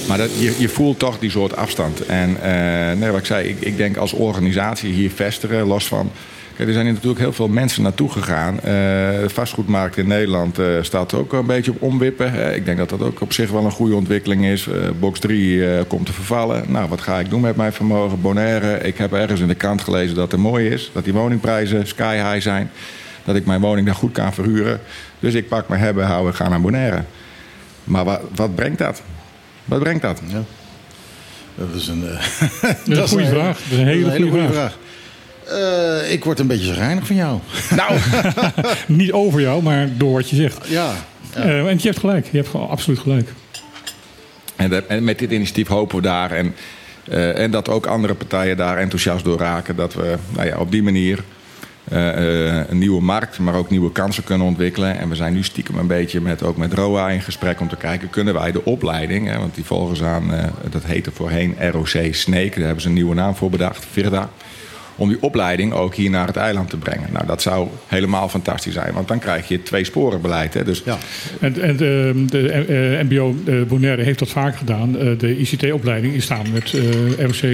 Maar dat, je, je voelt toch die soort afstand. En eh, nee, wat ik zei, ik, ik denk als organisatie hier vestigen, los van... Kijk, er zijn hier natuurlijk heel veel mensen naartoe gegaan. Eh, de vastgoedmarkt in Nederland eh, staat ook een beetje op omwippen. Eh, ik denk dat dat ook op zich wel een goede ontwikkeling is. Eh, box 3 eh, komt te vervallen. Nou, wat ga ik doen met mijn vermogen? Bonaire, ik heb ergens in de krant gelezen dat het mooi is. Dat die woningprijzen sky high zijn. Dat ik mijn woning daar goed kan verhuren. Dus ik pak mijn hebben, houden, ga naar Bonaire. Maar wat, wat brengt dat? Wat brengt dat? Ja. Dat is een, eh, (laughs) Dat is een goede vraag. Dat is een hele goede vraag. Eh, ik word een beetje zagrijnig van jou. Nou, (laughs) Niet over jou, maar door wat je zegt. Ja. Eh, en je hebt gelijk. Je hebt gewoon absoluut gelijk. En, en met dit initiatief hopen we daar en, eh, en dat ook andere partijen daar enthousiast door raken. Dat we nou ja, op die manier eh, eh, een nieuwe markt, maar ook nieuwe kansen kunnen ontwikkelen. En we zijn nu stiekem een beetje met, ook met ROA in gesprek om te kijken, kunnen wij de opleiding, hè, want die volgen ze aan, eh, dat heette voorheen ROC Snake, daar hebben ze een nieuwe naam voor bedacht, Virda. Om die opleiding ook hier naar het eiland te brengen. Nou, dat zou helemaal fantastisch zijn, want dan krijg je twee sporen beleid. Hè. Dus Ja. En, en de, de eh, MBO eh, Bonaire heeft dat vaak gedaan. Eh, de ICT-opleiding is samen met ROC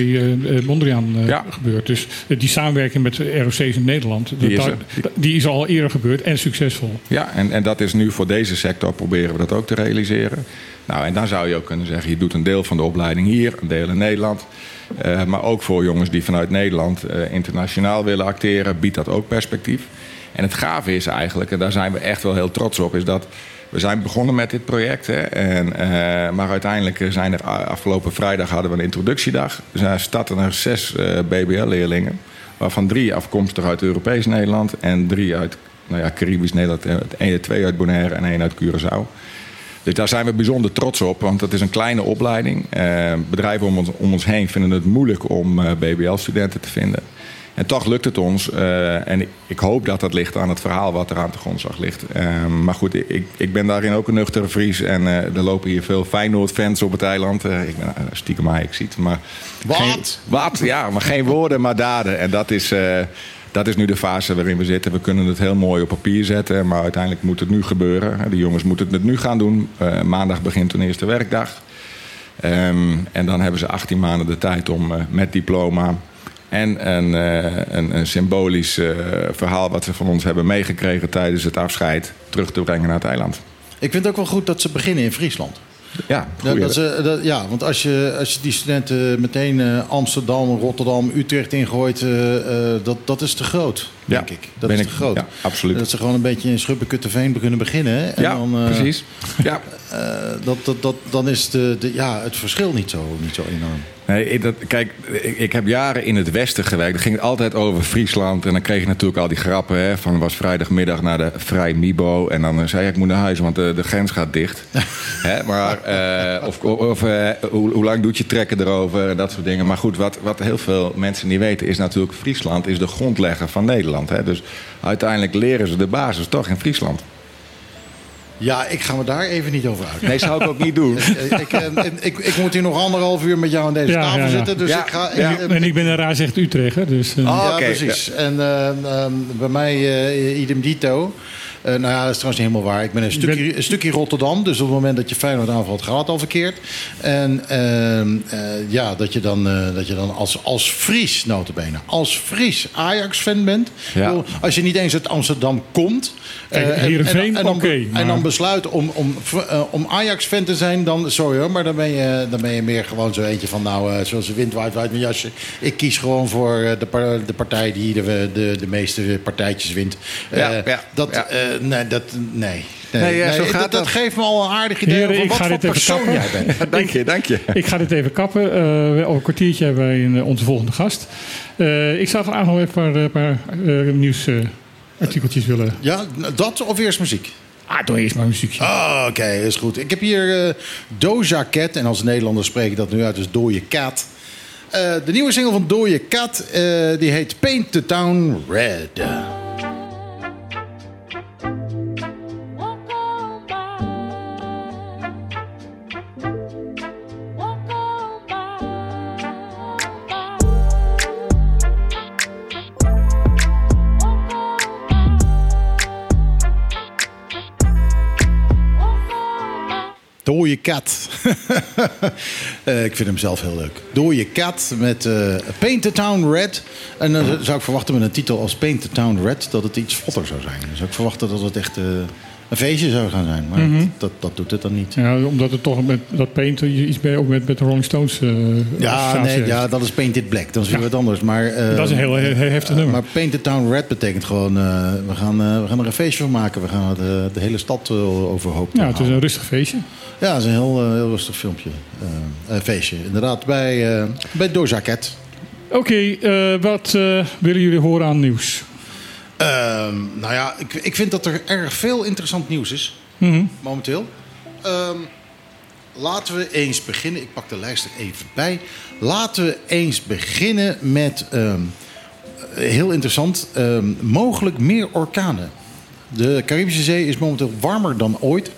Mondriaan Ja. gebeurd. Dus die samenwerking met ROC's in Nederland, dat- Die is die is al eerder gebeurd en succesvol. Ja, en, en dat is nu voor deze sector proberen we dat ook te realiseren. Nou, en dan zou je ook kunnen zeggen, je doet een deel van de opleiding hier, een deel in Nederland. Eh, maar ook voor jongens die vanuit Nederland eh, internationaal willen acteren, biedt dat ook perspectief. En het gave is eigenlijk, en daar zijn we echt wel heel trots op, is dat we zijn begonnen met dit project. Hè, en, eh, maar uiteindelijk zijn er afgelopen vrijdag hadden we een introductiedag. Dus er starten er zes BBL-leerlingen, waarvan drie afkomstig uit Europees Nederland en drie uit nou ja, Caribisch Nederland. Twee uit Bonaire en één uit Curaçao. Dus daar zijn we bijzonder trots op, want het is een kleine opleiding. Eh, bedrijven om ons, om ons heen vinden het moeilijk om eh, BBL-studenten te vinden. En toch lukt het ons. eh, en ik, ik hoop dat dat ligt aan het verhaal wat er aan de grondslag ligt. Eh, maar goed, ik, ik ben daarin ook een nuchtere Fries. En er lopen hier veel Feyenoord-fans op het eiland. Ik ben stiekem ik ziet. Maar Wat? Geen, wat? Ja, maar geen woorden, maar daden. En dat is... dat is nu de fase waarin we zitten. We kunnen het heel mooi op papier zetten, maar uiteindelijk moet het nu gebeuren. De jongens moeten het nu gaan doen. Eh, maandag begint hun eerste werkdag. Ehm, en dan hebben ze 18 maanden de tijd om eh, met diploma en een, eh, een, symbolisch verhaal wat ze van ons hebben meegekregen tijdens het afscheid terug te brengen naar het eiland. Ik vind het ook wel goed dat ze beginnen in Friesland. Ja, Ja, goeie. dat ja want als je, als je die studenten meteen eh, Amsterdam, Rotterdam, Utrecht ingooit, eh, eh, dat, dat is te groot, Ja, denk ik. Dat ben is ik- te groot. ja, absoluut. Dat ze gewoon een beetje in Schubbekutteveen kunnen beginnen. En ja, dan, eh, precies. Ja. eh, dat, dat, dat, dan is de, de, ja, het verschil niet zo, niet zo enorm. Nee, dat, kijk, ik, ik heb jaren in het Westen gewerkt. Dan ging het altijd over Friesland. En dan kreeg je natuurlijk al die grappen. Hè, van was vrijdagmiddag naar de Vrij Mibo. En dan eh, zei ik, ik moet naar huis, want de, de grens gaat dicht. (laughs) Hè, maar, eh, of of eh, hoe, hoe lang doet je trekken erover? En dat soort dingen. Maar goed, wat, wat heel veel mensen niet weten... is natuurlijk Friesland is de grondlegger van Nederland. Hè. Dus uiteindelijk leren ze de basis toch in Friesland. Ja, ik ga me daar even niet over uit. Nee, zou ik ook niet doen. (laughs) Eh, ik, ik, ik moet hier nog anderhalf uur met jou aan deze Ja, tafel ja, ja. zitten. Dus Ja, ik ga. ja. ik- En ik ben een raar zegt Utrecht, dus... eh, Oh, ja, precies. En eh, ehm, bij mij eh, idem dito. Eh, nou ja, dat is trouwens niet helemaal waar. Ik ben een stukje, een stukje Rotterdam. Dus op het moment dat je Feyenoord aanvalt, gaat het al verkeerd. En ehm, eh, ja, dat je dan, eh, dat je dan als, als Fries, notabene, als Fries Ajax-fan bent. Ja. Ik bedoel, Als je niet eens uit Amsterdam komt. Kijk, eh, en- en, en dan, maar- en dan besluit om, om, om Ajax-fan te zijn, dan, sorry hoor, maar dan ben je, dan ben je meer gewoon zo eentje van, nou, eh, zoals de wind waait, waait mijn jasje. Ik kies gewoon voor eh, de, par- de partij die de, de, de meeste partijtjes wint. Ja, Eh, ja, dat, ja. eh, nee, dat, nee. Nee, ja, zo gaat dat, dat dat. geeft me al een aardig idee Heren, over ik wat ga voor dit even persoon kappen. jij bent. (laughs) dank je, dank je. Ik ga dit even kappen. Eh, over een kwartiertje hebben wij een, onze volgende gast. Eh, ik zou graag nog even een paar, eh, paar eh, nieuwsartikeltjes willen... Ja, dat of eerst muziek? Ah, doe eerst maar een muziekje. Ah, Oké, is goed. Ik heb hier eh, Doja Cat. En als Nederlander spreek ik dat nu uit, dus Dooie Cat. Eh, de nieuwe single van Dooie Cat, eh, die heet Paint the Town Red. Cat. (laughs) Eh, ik vind hem zelf heel leuk. Dooie Cat met eh, Paint the Town Red. En dan zou ik verwachten met een titel als Paint the Town Red... dat het iets votter zou zijn. Dan zou ik verwachten dat het echt eh, een feestje zou gaan zijn. Maar Mhm. dat, dat doet het dan niet. Ja, omdat het toch met dat paint je iets mee ook met, met de Rolling Stones. Ja, nee, heeft. ja, dat is Painted Black. Dat is weer wat anders. Maar, Dat is een heel he- he- heftig nummer. Maar Paint the Town Red betekent gewoon... we, gaan, we gaan er een feestje van maken. We gaan de, de hele stad overhoop ja, het is een rustig feestje. Ja, het is een heel, eh, heel rustig filmpje. Eh, feestje, inderdaad. Bij, eh bij Doja Cat. Oké, wat willen jullie horen aan nieuws? Ehm, nou ja, ik, ik vind dat er erg veel interessant nieuws is. Mhm. momenteel. Ehm, laten we eens beginnen. Ik pak de lijst er even bij. Laten we eens beginnen met. ehm, heel interessant. mogelijk meer orkanen. De Caribische Zee is momenteel warmer dan ooit.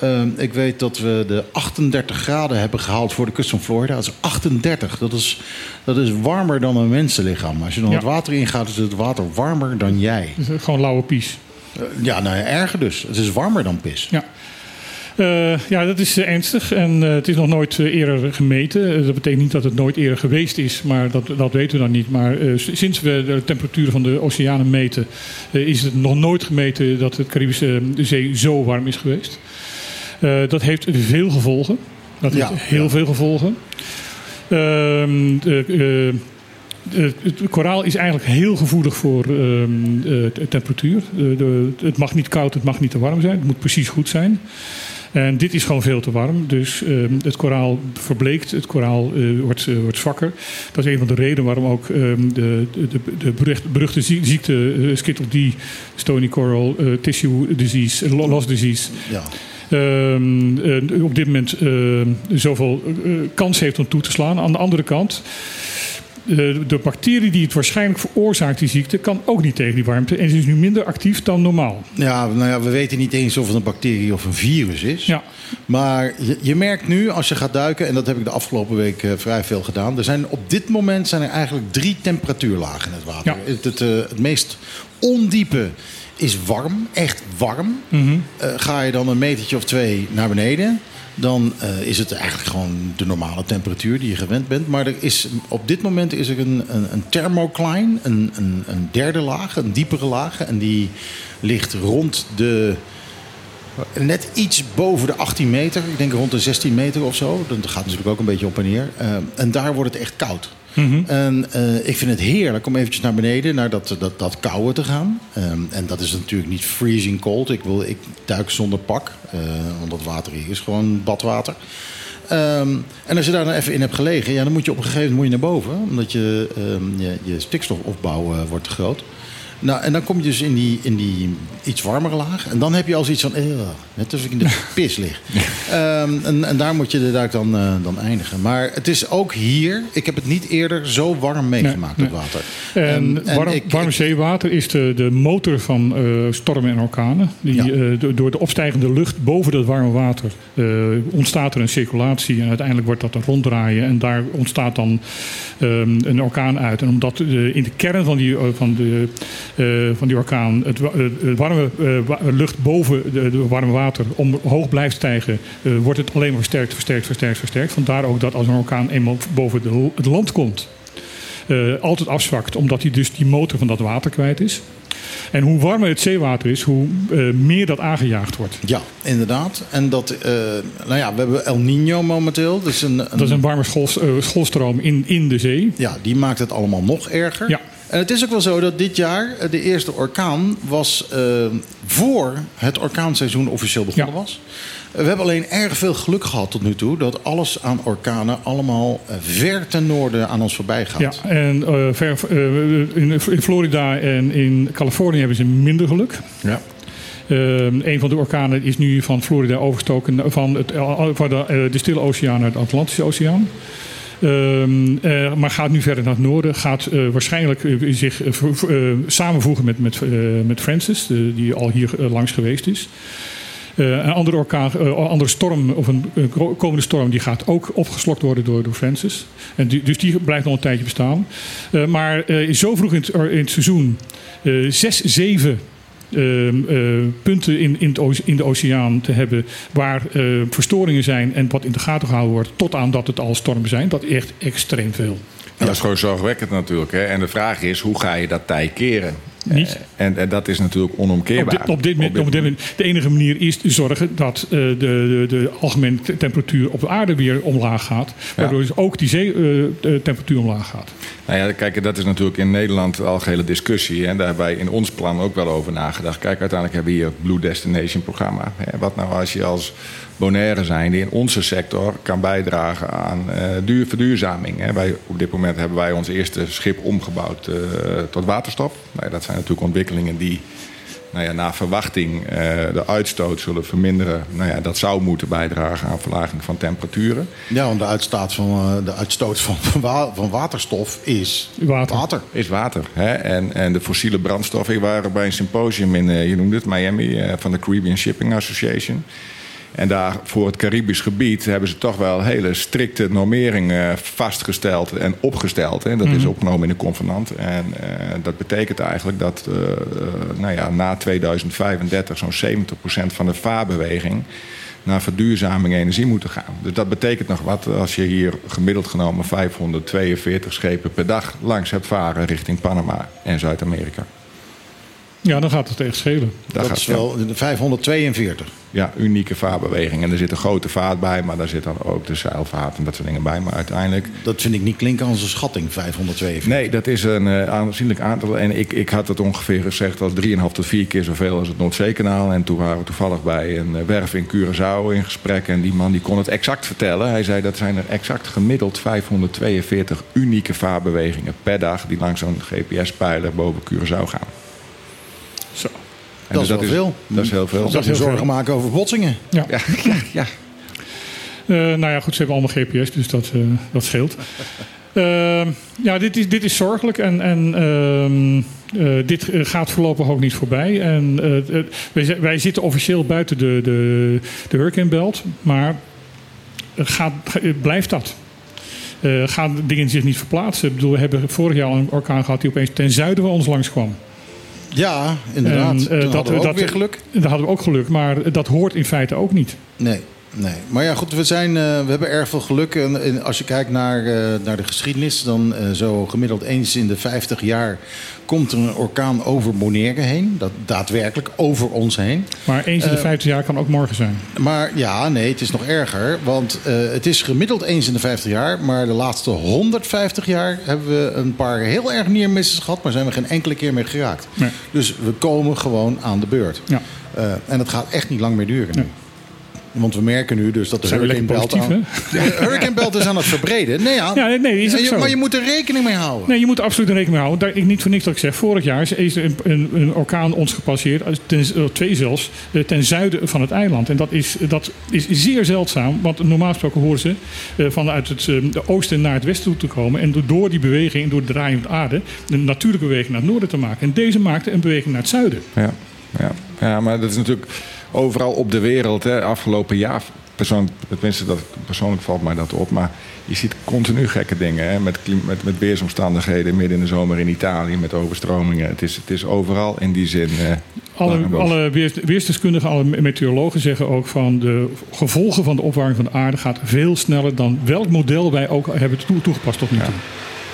Ehm, ik weet dat we de 38 graden hebben gehaald voor de kust van Florida. Dat is 38. Dat is, dat is warmer dan een mensenlichaam. Als je dan Ja. het water ingaat, is het water warmer dan jij. Dus, eh, Gewoon lauwe pies. Eh, ja, nou ja, erger dus. Het is warmer dan pis. Ja. Eh, ja, dat is eh, ernstig en eh, het is nog nooit eerder gemeten. Dat betekent niet dat het nooit eerder geweest is, maar dat, dat weten we dan niet. Maar sinds we de temperatuur van de oceanen meten, is het nog nooit gemeten dat het Caribische Zee zo warm is geweest. Dat heeft veel gevolgen. Dat Ja, heeft heel ja. veel gevolgen. Ehm, de, eh, het koraal is eigenlijk heel gevoelig voor ehm, eh, temperatuur. De- het mag niet koud, het mag niet te warm zijn. Het moet precies goed zijn. En dit is gewoon veel te warm. Dus ehm, het koraal verbleekt, het koraal eh, wordt, eh, wordt zwakker. Dat is een van de redenen waarom ook ehm, de, de, de, de berucht- beruchte zie- ziekte uh, Skittle D, Stony Coral eh, Tissue Disease, eh, lo- Loss Disease, Ja. ehm, eh, op dit moment zoveel eh, kans heeft om toe te slaan. Aan de andere kant, eh, de bacterie die het waarschijnlijk veroorzaakt, die ziekte, kan ook niet tegen die warmte. En ze is nu minder actief dan normaal. Ja, nou ja, we weten niet eens of het een bacterie of een virus is. Ja. Maar je, je merkt nu, als je gaat duiken, en dat heb ik de afgelopen week eh, vrij veel gedaan. Er zijn, op dit moment zijn er eigenlijk drie temperatuurlagen in het water. Ja. Het, het, eh, het meest ondiepe is warm, echt warm. Mhm. Ga je dan een metertje of twee naar beneden, dan eh, is het eigenlijk gewoon de normale temperatuur die je gewend bent. Maar er is, op dit moment is er een, een, een thermocline, een, een, een derde laag, een diepere laag. En die ligt rond de net iets boven de 18 meter. Ik denk rond de 16 meter of zo. Dat gaat natuurlijk ook een beetje op en neer. Eh, en daar wordt het echt koud. En eh, ik vind het heerlijk om eventjes naar beneden, naar dat, dat, dat te gaan. Ehm, en dat is natuurlijk niet freezing cold. Ik, wil, ik duik zonder pak, eh, want dat water hier is gewoon badwater. Ehm, en als je daar dan even in hebt gelegen, ja, dan moet je op een gegeven moment moet je naar boven. Omdat je, ehm, je, je stikstofopbouw eh, wordt te groot. Nou, en dan kom je dus in die, in die iets warmere laag. En dan heb je al zoiets van, eh, net alsof ik in de (laughs) pis lig. Ehm, en, en daar moet je de duik dan, eh, dan eindigen. Maar het is ook hier, ik heb het niet eerder zo warm meegemaakt, nee. het water. En en warm, ik- warm ik- zeewater is de, de motor van eh, stormen en orkanen. Die, Ja. door de opstijgende lucht boven dat warme water ontstaat er een circulatie. En uiteindelijk wordt dat een ronddraaien. En daar ontstaat dan ehm, een orkaan uit. En omdat in de kern van die, van de, van die orkaan het, het- het warme eh, lucht boven de, de warme water omhoog blijft stijgen, eh, wordt het alleen maar versterkt, versterkt, versterkt, versterkt. Vandaar ook dat als een orkaan eenmaal boven de- het land komt, eh, altijd afzwakt, omdat hij dus die motor van dat water kwijt is. En hoe warmer het zeewater is, hoe eh, meer dat aangejaagd wordt. Ja, inderdaad. En dat, eh, nou ja, we hebben El Nino momenteel. Dus een, Dat is een warme eh, schoolstroom in, in de zee. Ja, die maakt het allemaal nog erger. Ja. En het is ook wel zo dat dit jaar eh, de eerste orkaan was eh, voor het orkaanseizoen officieel begonnen Ja. was. Eh, We hebben alleen erg veel geluk gehad tot nu toe dat alles aan orkanen allemaal ver ten noorden aan ons voorbij gaat. Ja, en ver, in, Florida en in Californië hebben ze minder geluk. Ja. Ehm, een van de orkanen is nu van Florida overgestoken van, het, van de, de Stille Oceaan naar de Atlantische Oceaan. Ehm, eh, maar gaat nu verder naar het noorden. Gaat uh, waarschijnlijk eh, zich samenvoegen met, met, met Francis, die al hier langs geweest is. een andere, orkaan, andere storm, of een komende storm, die gaat ook opgeslokt worden door, door Francis. En dus die blijft nog een tijdje bestaan. maar zo vroeg in het, in het seizoen, 6-7 punten in, in, het in de oceaan te hebben waar eh, verstoringen zijn en wat in de gaten gehouden wordt, tot aan dat het al stormen zijn, dat is echt extreem veel. Dat is gewoon zorgwekkend natuurlijk. Hè? En de vraag is, hoe ga je dat tij keren? Niet. Eh, En, en dat is natuurlijk ononomkeerbaar. Op dit, op dit, moment- op dit moment- de enige manier is te zorgen dat eh, de, de, de algemene te- temperatuur op de aarde weer omlaag gaat. Waardoor dus ook die zeetemperatuur omlaag gaat. Nou ja, kijk, dat is natuurlijk in Nederland de algehele discussie. En daar hebben wij in ons plan ook wel over nagedacht. Kijk, uiteindelijk hebben we hier het Blue Destination programma. Wat nou als je als Bonaire zijn die in onze sector kan bijdragen aan duur, verduurzaming. Hè. Wij, op dit moment hebben wij ons eerste schip omgebouwd eh, tot waterstof. Nou, dat zijn natuurlijk ontwikkelingen die nou ja, naar verwachting eh, de uitstoot zullen verminderen. Nou ja, dat zou moeten bijdragen aan verlaging van temperaturen. Ja, want de uitstoot van, eh, de uitstoot van, (laughs) van wa- van waterstof is Water. water. is water. Hè? En, en de fossiele brandstoffen. Ik was bij een symposium in, eh, je noemde het, Miami, eh, van de Caribbean Shipping Association. En daar voor het Caribisch gebied hebben ze toch wel hele strikte normeringen vastgesteld en opgesteld. En dat is opgenomen in de convenant. En eh, dat betekent eigenlijk dat eh, eh, nou ja, na 2035 zo'n 70% van de vaarbeweging naar verduurzaming energie moeten gaan. Dus dat betekent nog wat als je hier gemiddeld genomen 542 schepen per dag langs hebt varen richting Panama en Zuid-Amerika. Ja, dan gaat het echt schelen. Daar Dat gaat is wel de 542. ja, unieke vaarbeweging. En er zit een grote vaart bij, maar daar zit dan ook de zeilvaart en dat soort dingen bij. Maar uiteindelijk Dat vind ik niet klinken als een schatting, 542. Nee, dat is een eh, aanzienlijk aantal. En ik, ik had het ongeveer gezegd als 3,5 tot 4 keer zoveel als het Noordzeekanaal. En toen waren we toevallig bij een eh, werf in Curaçao in gesprek. En die man die kon het exact vertellen. Hij zei dat zijn er exact gemiddeld 542 unieke vaarbewegingen per dag... die langs zo'n GPS-pijler boven Curaçao gaan. Zo. En Dat is wel veel. Dat is heel veel. Dat is heel zorgen veel. maken over botsingen. Ja. Ja, (laughs) ja, ja. Eh, nou ja, goed, ze hebben allemaal GPS, dus dat, eh, dat scheelt. Eh, ja, dit is, dit is zorgelijk en, en ehm, eh, dit gaat voorlopig ook niet voorbij. En, wij, wij zitten officieel buiten de, de, de Hurricane Belt, maar gaat, ga- blijft dat? Eh, gaan dingen zich niet verplaatsen? Ik bedoel, we hebben vorig jaar een orkaan gehad die opeens ten zuiden van ons langs kwam. Ja, inderdaad. En, eh, Toen hadden we ook weer geluk. Daar hadden we ook geluk, maar dat hoort in feite ook niet. Nee, nee. Maar ja, goed, we, zijn, eh, we hebben erg veel geluk. En, en als je kijkt naar, eh, naar de geschiedenis, dan eh, zo gemiddeld eens in de 50 jaar komt er een orkaan over Bonaire heen. Dat daadwerkelijk over ons heen. Maar eens in de Eh, 50 jaar kan ook morgen zijn. Maar ja, nee, het is nog erger. Want het is gemiddeld eens in de 50 jaar. Maar de laatste 150 jaar hebben we een paar heel erg neermisses gehad. Maar zijn we geen enkele keer meer geraakt. Nee. Dus we komen gewoon aan de beurt. Ja. En het gaat echt niet lang meer duren. Nee. Want we merken nu dus dat de Hurricane Belt, aan, de Hurricane Belt is aan het verbreden. Nee, ja. Ja, nee, nee, is ook zo. maar je moet er rekening mee houden. Nee, je moet er absoluut rekening mee houden. Daar, ik, niet voor niks dat ik zeg. Vorig jaar is- er een, een, een orkaan ons gepasseerd. Ten, eh, twee zelfs. eh, Ten zuiden van het eiland. En dat is, dat is zeer zeldzaam. Want normaal gesproken horen ze eh, vanuit het eh, oosten naar het westen toe te komen. En door die beweging, door de draaiende aarde. Een natuurlijke beweging naar het noorden te maken. En deze maakte een beweging naar het zuiden. Ja, ja. ja, maar dat is natuurlijk overal op de wereld. Hè, afgelopen jaar, persoon, tenminste dat, persoonlijk valt mij dat op. Maar je ziet continu gekke dingen. Hè, met, met, met weersomstandigheden midden in de zomer in Italië. Met overstromingen. Het is, het is overal in die zin. eh, Alle, alle weers- weersdeskundigen, alle meteorologen zeggen ook van de gevolgen van de opwarming van de aarde gaat veel sneller dan welk model wij ook hebben toe- toegepast tot nu toe.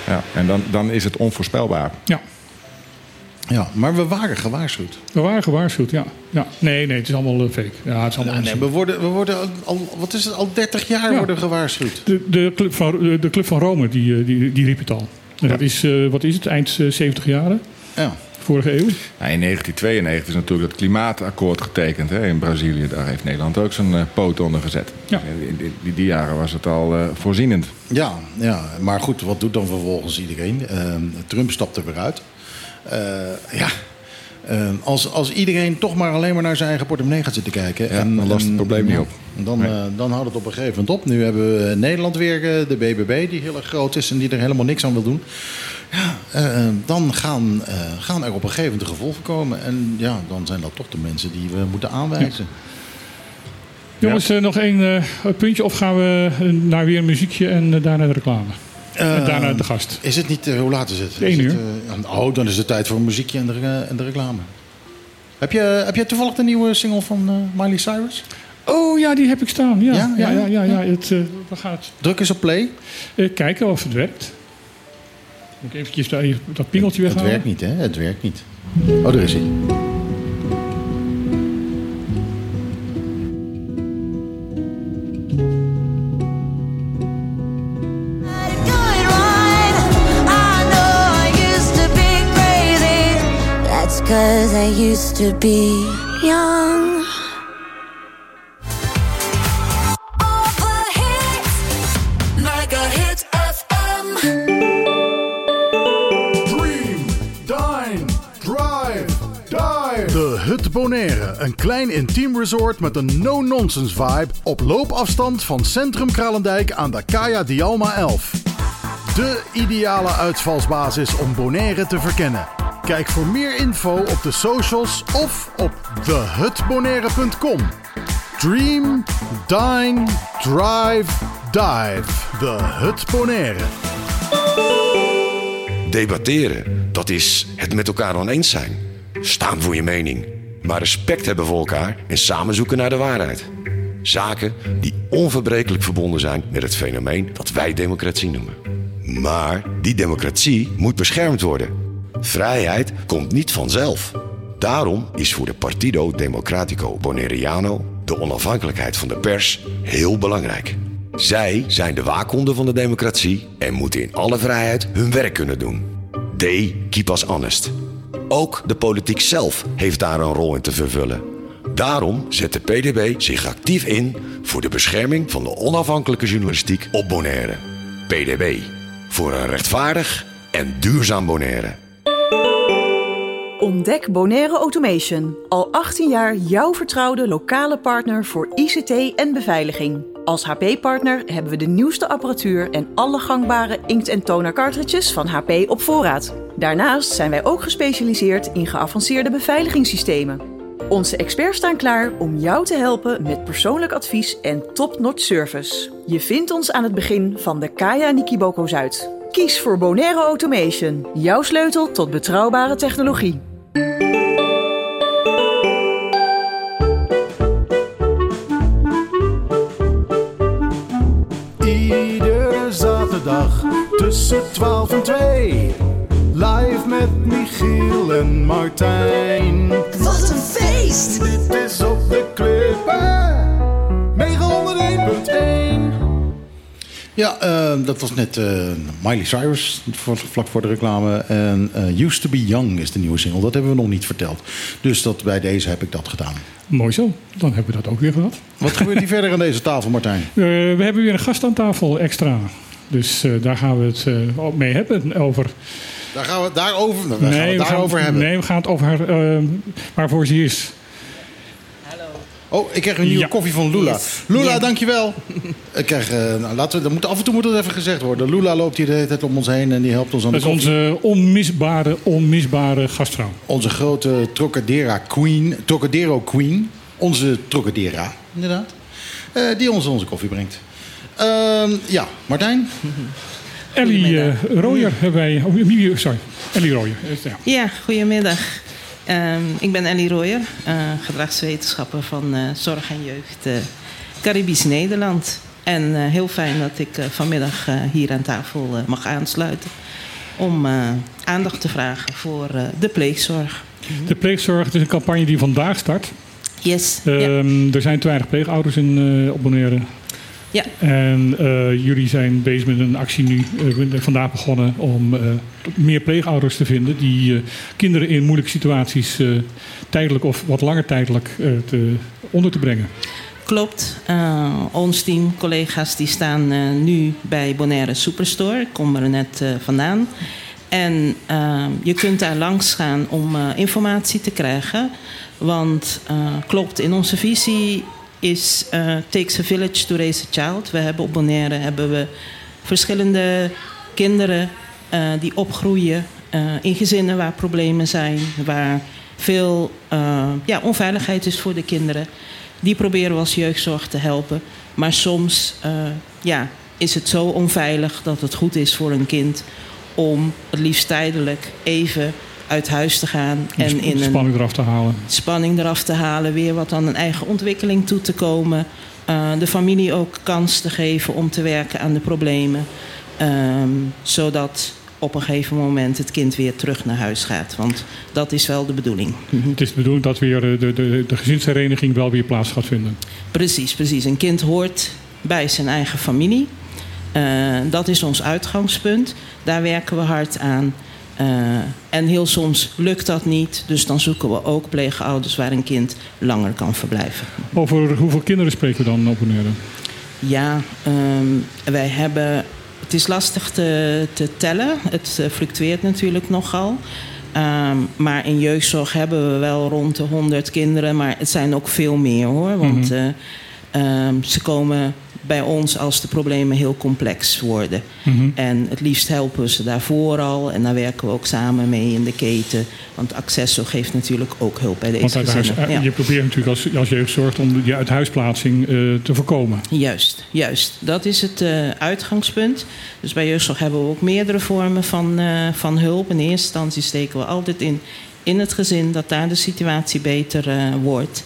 Ja, en dan, dan is het onvoorspelbaar. Ja. Ja, maar we waren gewaarschuwd. We waren gewaarschuwd, ja. ja. Nee, nee, het is allemaal eh, fake. Ja, het is allemaal Nou, nee, we worden, we worden al, wat is het, al 30 jaar Ja. worden we gewaarschuwd. de, de, club van, de, Club van Rome, die, eh, die, die riep het al. En dat is, eh, wat is het, eind eh, 70 jaren, Ja. vorige eeuw. Nou, in 1992 is natuurlijk het klimaatakkoord getekend hè, in Brazilië. Daar heeft Nederland ook zijn eh, poot onder gezet. Ja. In die, die, die jaren was het al eh, voorzienend. Ja, ja, maar goed, wat doet dan vervolgens iedereen? Ehm, Trump stapt er weer uit. Eh, ja, Ehm, als, als iedereen toch maar alleen maar naar zijn eigen portemonnee gaat zitten kijken... Ja, dan lost het probleem niet op. Dan, Nee. eh, dan houdt het op een gegeven moment op. Nu hebben we in Nederland weer eh, de BBB, die heel erg groot is en die er helemaal niks aan wil doen. Ja, eh, dan gaan, eh, gaan er op een gegeven moment de gevolgen komen. En ja, dan zijn dat toch de mensen die we moeten aanwijzen. Jongens, eh, nog één eh, puntje of gaan we eh, naar weer een muziekje en eh, daarna de reclame? En daarna de gast. Is het niet, eh, hoe laat is het? Eén uur. Het, eh, oh, dan is het tijd voor een muziekje en de, eh, en de reclame. Heb je, heb je toevallig de nieuwe single van eh, Miley Cyrus? Oh ja, die heb ik staan. Ja, Ja, ja, ja, ja. ja. Het, eh, het Druk eens op play. eh, kijken of het werkt. Moet ik eventjes dat, dat pingeltje Het weghalen? werkt niet, hè? Het werkt niet. Oh, daar is hij. To be young. All the hits. Mega Hit FM. Dream, dine, drive, dive. De Hut Bonaire. Een klein intiem resort met een no-nonsense vibe. Op loopafstand van Centrum Kralendijk aan de Kaya Dialma 11. De ideale uitvalsbasis om Bonaire te verkennen. Kijk voor meer info op de socials of op thehutbonaire.com. Dream, dine, drive, dive. De Hut. Debatteren, dat is het met elkaar oneens zijn. Staan voor je mening. Maar respect hebben voor elkaar en samen zoeken naar de waarheid. Zaken die onverbrekelijk verbonden zijn met het fenomeen dat wij democratie noemen. Maar die democratie moet beschermd worden. Vrijheid komt niet vanzelf. Daarom is voor de Partido Democratico Bonaireano de onafhankelijkheid van de pers heel belangrijk. Zij zijn de waakhonden van de democratie en moeten in alle vrijheid hun werk kunnen doen. They keep us honest. Ook de politiek zelf heeft daar een rol in te vervullen. Daarom zet de PDB zich actief in voor de bescherming van de onafhankelijke journalistiek op Bonaire. PDB. Voor een rechtvaardig en duurzaam Bonaire. Ontdek Bonaire Automation. Al 18 jaar jouw vertrouwde lokale partner voor ICT en beveiliging. Als HP-partner hebben we de nieuwste apparatuur en alle gangbare inkt- en toner cartridges van HP op voorraad. Daarnaast zijn wij ook gespecialiseerd in geavanceerde beveiligingssystemen. Onze experts staan klaar om jou te helpen met persoonlijk advies en top-notch service. Je vindt ons aan het begin van de Kaya Nikiboko Zuid. Kies voor Bonaire Automation, jouw sleutel tot betrouwbare technologie. Iedere zaterdag tussen 12 en 2. Live met Michiel en Martijn. Wat een feest. Dit is op de klippen. Ja, eh, dat was net eh, Miley Cyrus, voor- vlak voor de reclame. En eh, Used to be Young is de nieuwe single. Dat hebben we nog niet verteld. Dus dat, bij deze heb ik dat gedaan. Mooi zo, dan hebben we dat ook weer gehad. Wat gebeurt hier (laughs) verder aan deze tafel, Martijn? Eh, we hebben weer een gast aan tafel extra. Dus daar gaan we het mee hebben over. Daar gaan we het daarover, daar gaan we het daarover gaan, hebben. Nee, we gaan het over haar, eh, waarvoor ze is. Oh, ik krijg een nieuwe Ja. koffie van Lula. Yes. Lula, Ja. dankjewel. Ik krijg, eh, nou, laten we, dat moet, af en toe moet dat even gezegd worden. Lula loopt hier de hele tijd om ons heen en die helpt ons aan Dat de is koffie. onze onmisbare, onmisbare gastvrouw. Onze grote Trocadera Queen, Trocadero Queen. Onze Trocadera, inderdaad. eh, die ons onze koffie brengt. Ehm, ja, Martijn? Ellie eh. Rooyer hebben wij. Oh, sorry, Ellie Rooyer. Eh, Ja. Ja, goedemiddag. Ehm, ik ben Ellie Rooyer, eh, gedragswetenschapper van eh, Zorg en Jeugd eh, Caribisch Nederland. En heel fijn dat ik vanmiddag hier aan tafel mag aansluiten om aandacht te vragen voor de pleegzorg. De pleegzorg het is een campagne die vandaag start. Yes. ja. Ehm, Er zijn te weinig pleegouders in uh, op Bonaire. Ja. En eh, jullie zijn bezig met een actie nu, eh, vandaag begonnen, om eh, meer pleegouders te vinden die kinderen in moeilijke situaties tijdelijk of wat langer tijdelijk te, onder te brengen. Klopt. Ons team, collega's, die staan nu bij Bonaire Superstore. Ik kom er net vandaan. En je kunt daar langs gaan om informatie te krijgen. Want klopt, in onze visie is eh Takes a Village to Raise a Child. We hebben op Bonaire hebben we verschillende kinderen eh, die opgroeien eh, in gezinnen waar problemen zijn, waar veel ja, onveiligheid is voor de kinderen. Die proberen we als jeugdzorg te helpen. Maar soms ja, is het zo onveilig dat het goed is voor een kind om het liefst tijdelijk even uit huis te gaan en de in spanning eraf te halen. spanning eraf te halen, weer wat aan een eigen ontwikkeling toe te komen. Eh, de familie ook kans te geven om te werken aan de problemen. Ehm, zodat op een gegeven moment het kind weer terug naar huis gaat. Want dat is wel de bedoeling. Het is de bedoeling dat weer de, de, de gezinshereniging wel weer plaats gaat vinden. Precies, precies. Een kind hoort bij zijn eigen familie. Eh, dat is ons uitgangspunt. Daar werken we hard aan. Eh, en heel soms lukt dat niet. Dus dan zoeken we ook pleegouders waar een kind langer kan verblijven. Over hoeveel kinderen spreken we dan op? Ja, ehm, wij hebben. Het is lastig te, te tellen. Het eh, fluctueert natuurlijk nogal. Ehm, maar in jeugdzorg hebben we wel rond de 100 kinderen. Maar het zijn ook veel meer hoor. Want Mhm. eh, ehm, ze komen bij ons als de problemen heel complex worden. Mhm. En het liefst helpen we ze daarvoor al. En daar werken we ook samen mee in de keten. Want Accesso geeft natuurlijk ook hulp bij deze Want huis. Ja. je probeert natuurlijk als, als jeugdzorg om die uithuisplaatsing eh, te voorkomen. Juist, juist. Dat is het eh, uitgangspunt. Dus bij jeugdzorg hebben we ook meerdere vormen van, eh, van hulp. In eerste instantie steken we altijd in, in het gezin dat daar de situatie beter eh, wordt.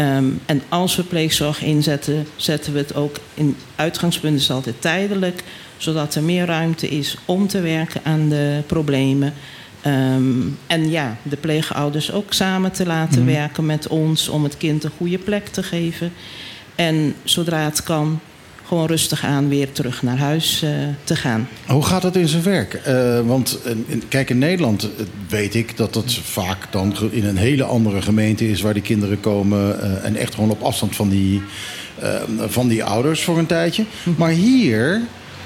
Ehm, en als we pleegzorg inzetten, zetten we het ook in uitgangspunt is altijd tijdelijk, zodat er meer ruimte is om te werken aan de problemen. Ehm, en ja, de pleegouders ook samen te laten Mhm. werken met ons om het kind een goede plek te geven. En zodra het kan, gewoon rustig aan weer terug naar huis eh, te gaan. Hoe gaat dat in zijn werk? Eh, want in- kijk, in Nederland eh, weet ik dat dat vaak dan in een hele andere gemeente is waar die kinderen komen. en echt gewoon op afstand van die, van die ouders voor een tijdje. Maar hier.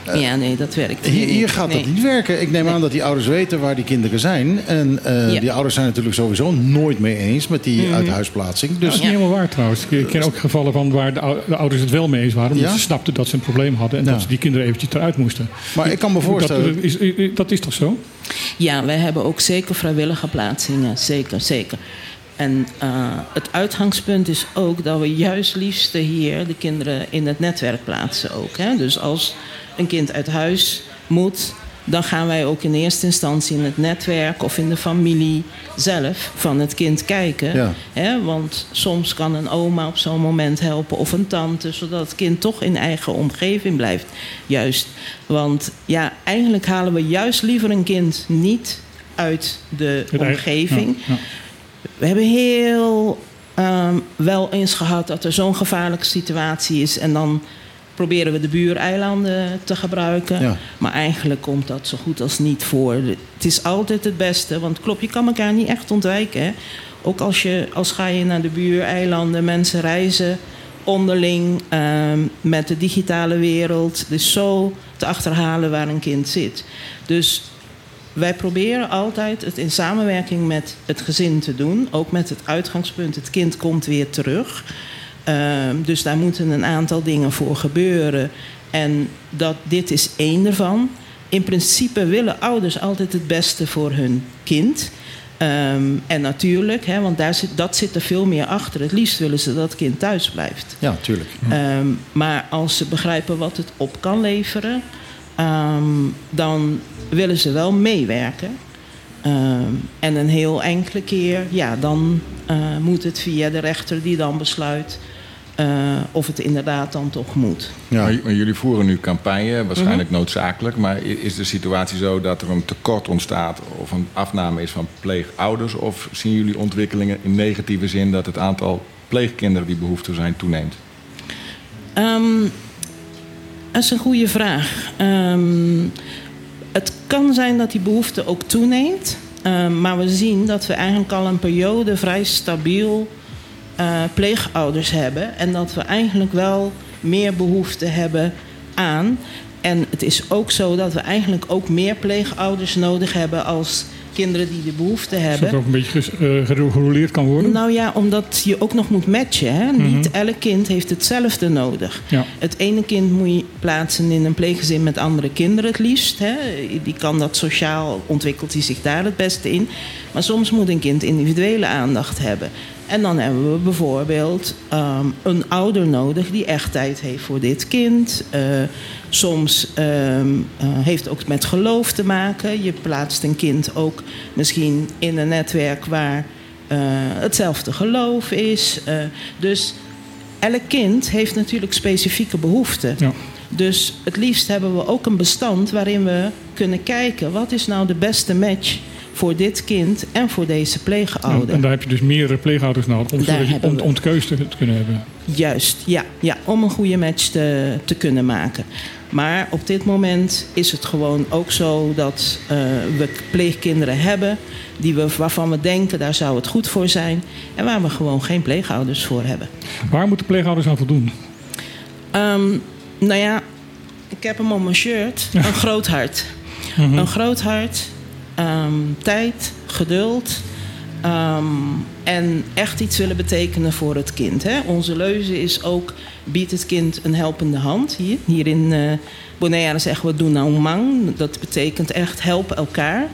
Eh, ja, nee, dat werkt Hier, hier gaat dat niet werken. Ik neem aan dat die ouders weten waar die kinderen zijn. En eh, Ja. die ouders zijn natuurlijk sowieso nooit mee eens met die Mhm. uithuisplaatsing. Dat Dus is niet helemaal waar trouwens. Ik ken ook gevallen van waar de, ou- de ouders het wel mee eens waren. Omdat Ja? ze snapten dat ze een probleem hadden. En Ja. dat ze die kinderen eventjes eruit moesten. Maar ik kan me voorstellen- Dat, is- dat is toch zo? Ja, wij hebben ook zeker vrijwillige plaatsingen. Zeker, zeker. En eh, het uitgangspunt is ook dat we juist liefst hier de kinderen in het netwerk plaatsen ook. Hè? Dus als een kind uit huis moet, dan gaan wij ook in eerste instantie in het netwerk of in de familie zelf van het kind kijken. Ja. Hè? Want soms kan een oma op zo'n moment helpen of een tante, zodat het kind toch in eigen omgeving blijft. Juist. Want ja, eigenlijk halen we juist liever een kind niet uit de omgeving. ja, ja. We hebben heel ehm, wel eens gehad dat er zo'n gevaarlijke situatie is. En dan proberen we de buureilanden te gebruiken. Ja. Maar eigenlijk komt dat zo goed als niet voor. Het is altijd het beste. Want klopt, je kan elkaar niet echt ontwijken. Hè? Ook als, je, als ga je naar de buureilanden, mensen reizen onderling ehm, met de digitale wereld. Het is zo te achterhalen waar een kind zit. Dus wij proberen altijd het in samenwerking met het gezin te doen. Ook met het uitgangspunt, het kind komt weer terug. Ehm, dus daar moeten een aantal dingen voor gebeuren. En dat, dit is één ervan. In principe willen ouders altijd het beste voor hun kind. Ehm, en natuurlijk, hè, want daar zit, dat zit er veel meer achter. Het liefst willen ze dat het kind thuis blijft. Ja, tuurlijk. Ehm, maar als ze begrijpen wat het op kan leveren, dan willen ze wel meewerken. Ehm, en een heel enkele keer, ja, dan eh, moet het via de rechter die dan besluit eh, of het inderdaad dan toch moet. Maar jullie voeren nu campagne, waarschijnlijk noodzakelijk. Maar is de situatie zo dat er een tekort ontstaat of een afname is van pleegouders? Of zien jullie ontwikkelingen in negatieve zin dat het aantal pleegkinderen die behoefte zijn toeneemt? Ehm, dat is een goede vraag. Ehm, het kan zijn dat die behoefte ook toeneemt. Ehm, maar we zien dat we eigenlijk al een periode vrij stabiel eh, pleegouders hebben. En dat we eigenlijk wel meer behoefte hebben aan. En het is ook zo dat we eigenlijk ook meer pleegouders nodig hebben als kinderen die de behoefte hebben. het ook een beetje eh, gereguleerd kan worden. Nou ja, omdat je ook nog moet matchen. Hè? Mhm. Niet elk kind heeft hetzelfde nodig. Ja. Het ene kind moet je plaatsen in een pleeggezin met andere kinderen het liefst. Hè? Die kan dat sociaal, ontwikkelt hij zich daar het beste in. Maar soms moet een kind individuele aandacht hebben. En dan hebben we bijvoorbeeld ehm, een ouder nodig die echt tijd heeft voor dit kind. Eh, soms ehm, eh, heeft het ook met geloof te maken. Je plaatst een kind ook misschien in een netwerk waar eh, hetzelfde geloof is. Eh, dus elk kind heeft natuurlijk specifieke behoeften. Ja. Dus het liefst hebben we ook een bestand waarin we kunnen kijken... wat is nou de beste match voor dit kind en voor deze Ja, pleegouder. en daar heb je dus meerdere pleegouders nodig om, om, we- om de keuze te kunnen hebben. Juist, ja, ja om een goede match te, te kunnen maken. Maar op dit moment is het gewoon ook zo dat eh, we pleegkinderen hebben die we, waarvan we denken daar zou het goed voor zijn. En waar we gewoon geen pleegouders voor hebben. Waar moeten pleegouders aan voldoen? Ehm, nou ja, ik heb hem op mijn shirt. (laughs) Een groot hart. Mhm. Een groot hart, ehm, tijd, geduld. Ehm, en echt iets willen betekenen voor het kind. Hè? Onze leuze is ook: biedt het kind een helpende hand. Hier, hier in eh Bonaire zeggen we doen mang. Dat betekent echt helpen elkaar.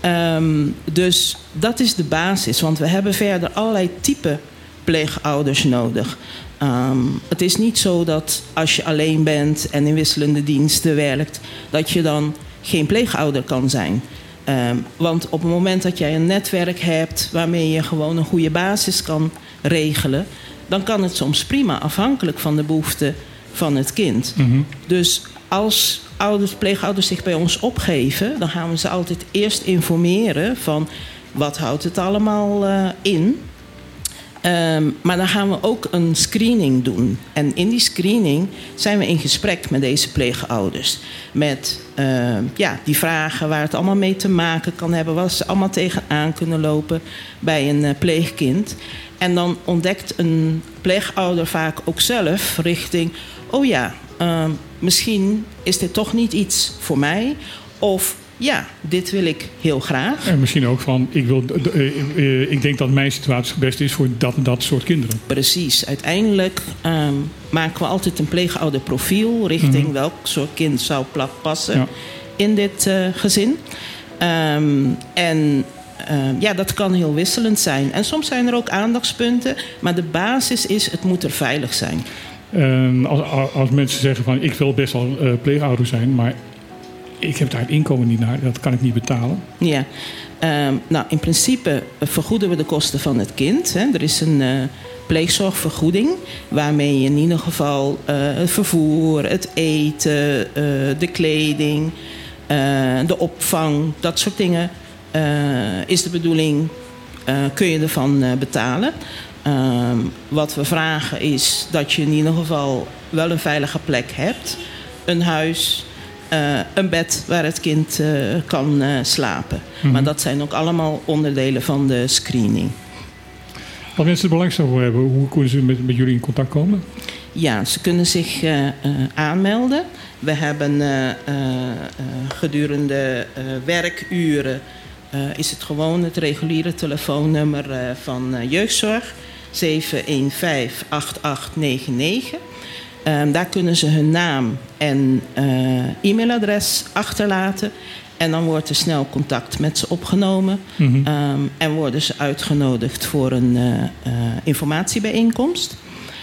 Ehm, dus dat is de basis. Want we hebben verder allerlei type pleegouders nodig. Ehm, het is niet zo dat als je alleen bent en in wisselende diensten werkt, dat je dan geen pleegouder kan zijn. Ehm, want op het moment dat jij een netwerk hebt waarmee je gewoon een goede basis kan regelen, dan kan het soms prima afhankelijk van de behoeften van het kind. Dus als ouders, pleegouders zich bij ons opgeven, dan gaan we ze altijd eerst informeren van wat houdt het allemaal eh, in. Ehm, maar dan gaan we ook een screening doen. En in die screening zijn we in gesprek met deze pleegouders. Met ehm, ja, die vragen waar het allemaal mee te maken kan hebben. Wat ze allemaal tegenaan kunnen lopen bij een eh, pleegkind. En dan ontdekt een pleegouder vaak ook zelf richting... oh ja, ehm, misschien is dit toch niet iets voor mij. Of ja, dit wil ik heel graag. En misschien ook van, ik, wil, eh, eh, ik denk dat mijn situatie het beste is voor dat en dat soort kinderen. Precies. Uiteindelijk ehm, maken we altijd een pleegouderprofiel richting Mhm. welk soort kind zou passen Ja. in dit eh, gezin. Ehm, en ehm, ja, dat kan heel wisselend zijn. En soms zijn er ook aandachtspunten, maar de basis is: het moet er veilig zijn. Als, als mensen zeggen van, ik wil best wel eh, pleegouder zijn, maar ik heb daar het inkomen niet naar, dat kan ik niet betalen. Ja, Ehm, nou in principe vergoeden we de kosten van het kind. Hè. Er is een eh, pleegzorgvergoeding waarmee je in ieder geval eh, het vervoer, het eten, eh, de kleding, de opvang, dat soort dingen is de bedoeling, kun je ervan betalen. Ehm, wat we vragen is dat je in ieder geval wel een veilige plek hebt, een huis, eh, een bed waar het kind eh, kan eh, slapen. Mhm. Maar dat zijn ook allemaal onderdelen van de screening. Als mensen er belangstelling voor hebben, hoe kunnen ze met, met jullie in contact komen? Ja, ze kunnen zich aanmelden. We hebben gedurende werkuren is het gewoon het reguliere telefoonnummer van jeugdzorg 715-8899. Ehm, daar kunnen ze hun naam en eh, e-mailadres achterlaten. En dan wordt er snel contact met ze opgenomen. Mhm. Ehm, en worden ze uitgenodigd voor een eh, eh, informatiebijeenkomst.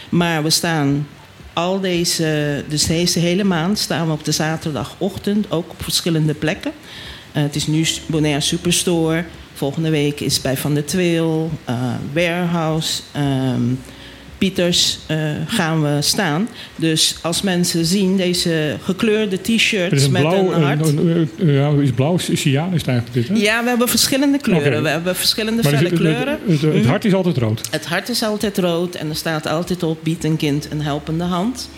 Maar we staan al deze, dus deze hele maand staan we op de zaterdagochtend ook op verschillende plekken. Het is nu Bonaire Superstore. Volgende week is bij Van der Tweel, eh, Warehouse, ehm, Pieters eh, gaan we staan. Dus als mensen zien deze gekleurde t-shirts met blauw, een hart. een- een- een- ja, is blauw, cyaan is het eigenlijk dit, hè? Ja, we hebben verschillende kleuren. We hebben verschillende Maar felle het- kleuren. Het, het, het Mhm. hart is altijd rood. Het hart is altijd rood en er staat altijd op: biedt een kind een helpende hand.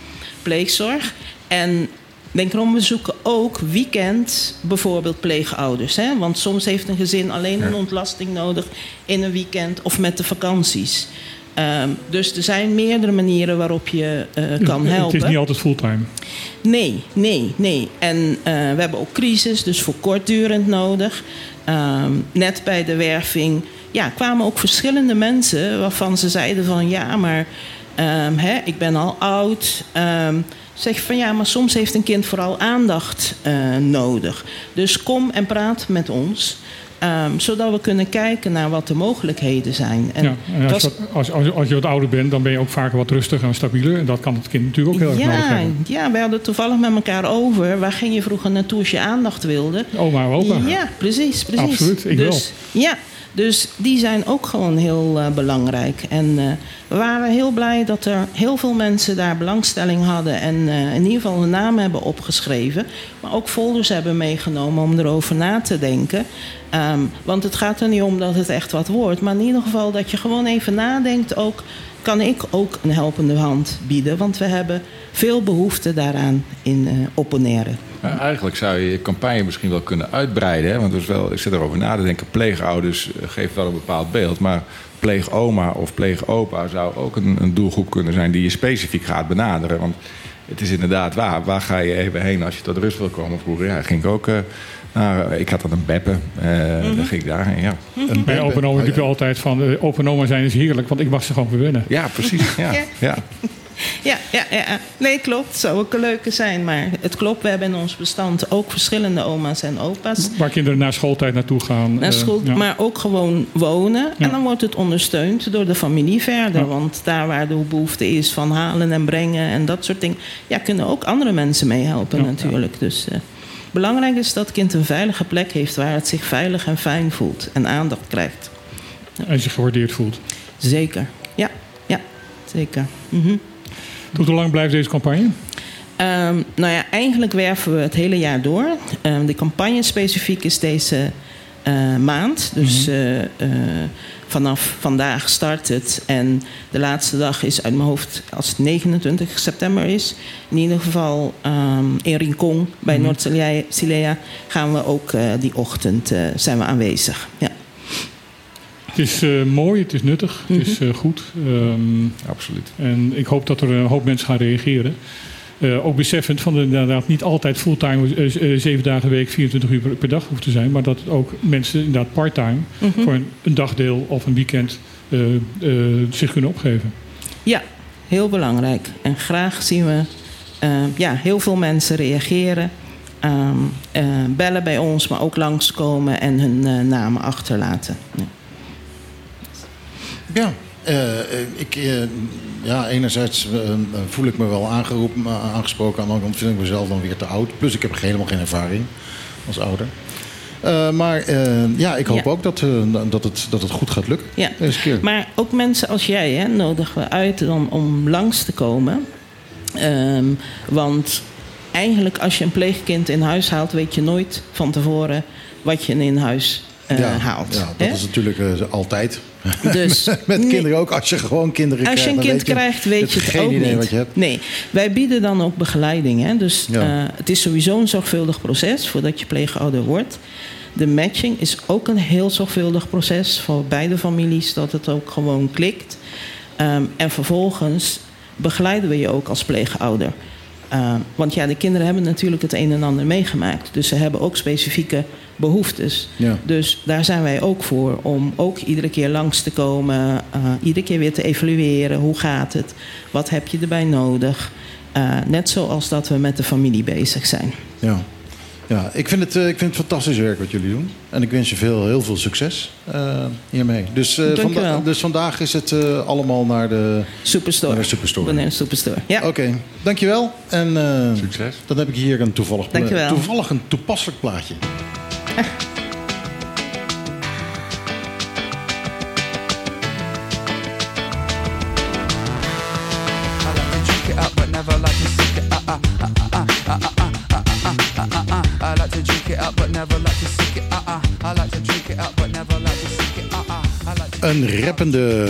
Pleegzorg. En denk erom, we zoeken ook weekend bijvoorbeeld pleegouders. Hè? Want soms heeft een gezin alleen een ontlasting nodig in een weekend of met de vakanties. Ehm, dus er zijn meerdere manieren waarop je eh, kan Het helpen. is niet altijd fulltime. Nee, nee, nee. En eh, we hebben ook crisis, dus voor kortdurend nodig. Ehm, net bij de werving ja, kwamen ook verschillende mensen waarvan ze zeiden van ja, maar ehm, hè, ik ben al oud. Zeg van ja, maar soms heeft een kind vooral aandacht eh, nodig. Dus kom en praat met ons. Ehm, zodat we kunnen kijken naar wat de mogelijkheden zijn. En ja, en als, je wat, als, als, als je wat ouder bent, dan ben je ook vaker wat rustiger en stabieler. En dat kan het kind natuurlijk ook heel erg nodig ja, hebben. ja, we hadden het toevallig met elkaar over. Waar ging je vroeger naartoe als je aandacht wilde? Oma en opa. Ja, precies, precies. Absoluut, ik dus, Ja, Dus die zijn ook gewoon heel eh, belangrijk. En eh, we waren heel blij dat er heel veel mensen daar belangstelling hadden. En eh, in ieder geval hun naam hebben opgeschreven. Maar ook folders hebben meegenomen om erover na te denken. Ehm, want het gaat er niet om dat het echt wat wordt. Maar in ieder geval dat je gewoon even nadenkt ook... kan ik ook een helpende hand bieden? Want we hebben veel behoefte daaraan in eh opponeren. Maar eigenlijk zou je je campagne misschien wel kunnen uitbreiden. Hè? Want er is wel, ik zit erover na te denken. Pleegouders eh, geeft wel een bepaald beeld. Maar pleegoma of pleegopa zou ook een, een doelgroep kunnen zijn... die je specifiek gaat benaderen. Want het is inderdaad waar. Waar ga je even heen als je tot rust wil komen? Vroeger ja, ging ik ook... eh, naar, ik had dan een beppe. eh Dan ging ik daarheen, ja. Bij open oma natuurlijk altijd van eh, open oma zijn is heerlijk, want ik mag ze gewoon verwennen. Ja, precies. Ja, (laughs) ja. Ja, ja, ja. Nee, klopt. Zou ook een leuke zijn. Maar het klopt, we hebben in ons bestand ook verschillende oma's en opa's. Waar kinderen na schooltijd naartoe gaan. Naar eh, school, ja. maar ook gewoon wonen. Ja. En dan wordt het ondersteund door de familie verder. Ja. Want daar waar de behoefte is van halen en brengen en dat soort dingen... Ja, kunnen ook andere mensen meehelpen natuurlijk. Dus eh, belangrijk is dat het kind een veilige plek heeft... waar het zich veilig en fijn voelt en aandacht krijgt. En zich gewaardeerd voelt. Zeker. Ja, ja zeker. Mhm. Tot hoe lang blijft deze campagne? Ehm, nou ja, eigenlijk werven we het hele jaar door. Ehm, de campagne specifiek is deze eh, maand. Dus eh, eh, vanaf vandaag start het. En de laatste dag is uit mijn hoofd als het 29 september is. In ieder geval ehm, in Rincon bij Noord-Silea gaan we ook die ochtend zijn we aanwezig. Ja. Het is eh, mooi, het is nuttig, het is eh, goed. Ehm, Absoluut. en ik hoop dat er een hoop mensen gaan reageren. Eh, ook beseffend van het inderdaad niet altijd fulltime, zeven dagen per week, 24 uur per, per dag hoeft te zijn. Maar dat ook mensen inderdaad parttime voor een, een dagdeel of een weekend zich kunnen opgeven. Ja, heel belangrijk. En graag zien we eh, ja, heel veel mensen reageren. ehm, eh, bellen bij ons, maar ook langskomen en hun namen achterlaten. Ja. Ja, eh, eh, ik, eh, ja enerzijds voel ik me wel aangeroepen, aangesproken. Aan de andere kant vind ik mezelf dan weer te oud. Plus ik heb helemaal geen ervaring als ouder. Maar ja, ik hoop Ja. ook dat, dat, het, dat het goed gaat lukken Ja. deze keer. Maar ook mensen als jij hè, nodigen we uit dan om langs te komen. Ehm, want eigenlijk als je een pleegkind in huis haalt... weet je nooit van tevoren wat je in huis ja, haalt. ja, dat hè? is natuurlijk altijd. (laughs) Dus Met nee. kinderen ook. Als je gewoon kinderen Als je krijgt. een kind krijgt, weet je het geen ook idee niet. wat je hebt. Nee, wij bieden dan ook begeleiding. Hè? Dus Ja. eh, het is sowieso een zorgvuldig proces voordat je pleegouder wordt. De matching is ook een heel zorgvuldig proces voor beide families, dat het ook gewoon klikt. Ehm, en vervolgens begeleiden we je ook als pleegouder. Ehm, want ja, de kinderen hebben natuurlijk het een en ander meegemaakt. Dus ze hebben ook specifieke behoeftes. Ja. Dus daar zijn wij ook voor om ook iedere keer langs te komen, eh, iedere keer weer te evalueren. Hoe gaat het? Wat heb je erbij nodig? Eh, net zoals dat we met de familie bezig zijn. Ja. Ja, ik vind, het, eh, ik vind het fantastisch werk wat jullie doen. En ik wens je veel, heel veel succes eh, hiermee. Dus, eh, Dank je vanda- wel. dus vandaag is het eh, allemaal naar de, Superstore. naar de Superstore. Bonaire Superstore. Ja. Oké, dankjewel. En eh, Succes. dan heb ik hier een toevallig, Dankjewel. toevallig een toepasselijk plaatje. Een rappende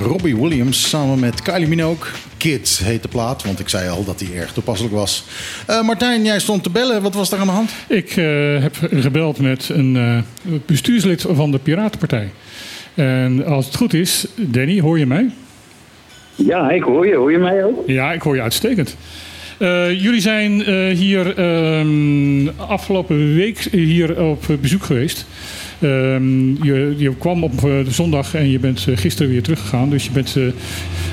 Robbie Williams samen met Kylie Minogue. Kids heet de plaat, want ik zei al dat die erg toepasselijk was. Eh, Martijn, jij stond te bellen. Wat was er aan de hand? Ik eh, heb gebeld met een eh, bestuurslid van de Piratenpartij. En als het goed is, Danny, hoor je mij? Ja, ik hoor je. Hoor je mij ook? Ja, ik hoor je uitstekend. Eh, jullie zijn eh, hier ehm, afgelopen week hier op bezoek geweest. Ehm, je, je kwam op eh, de zondag en je bent eh, gisteren weer teruggegaan. Dus je bent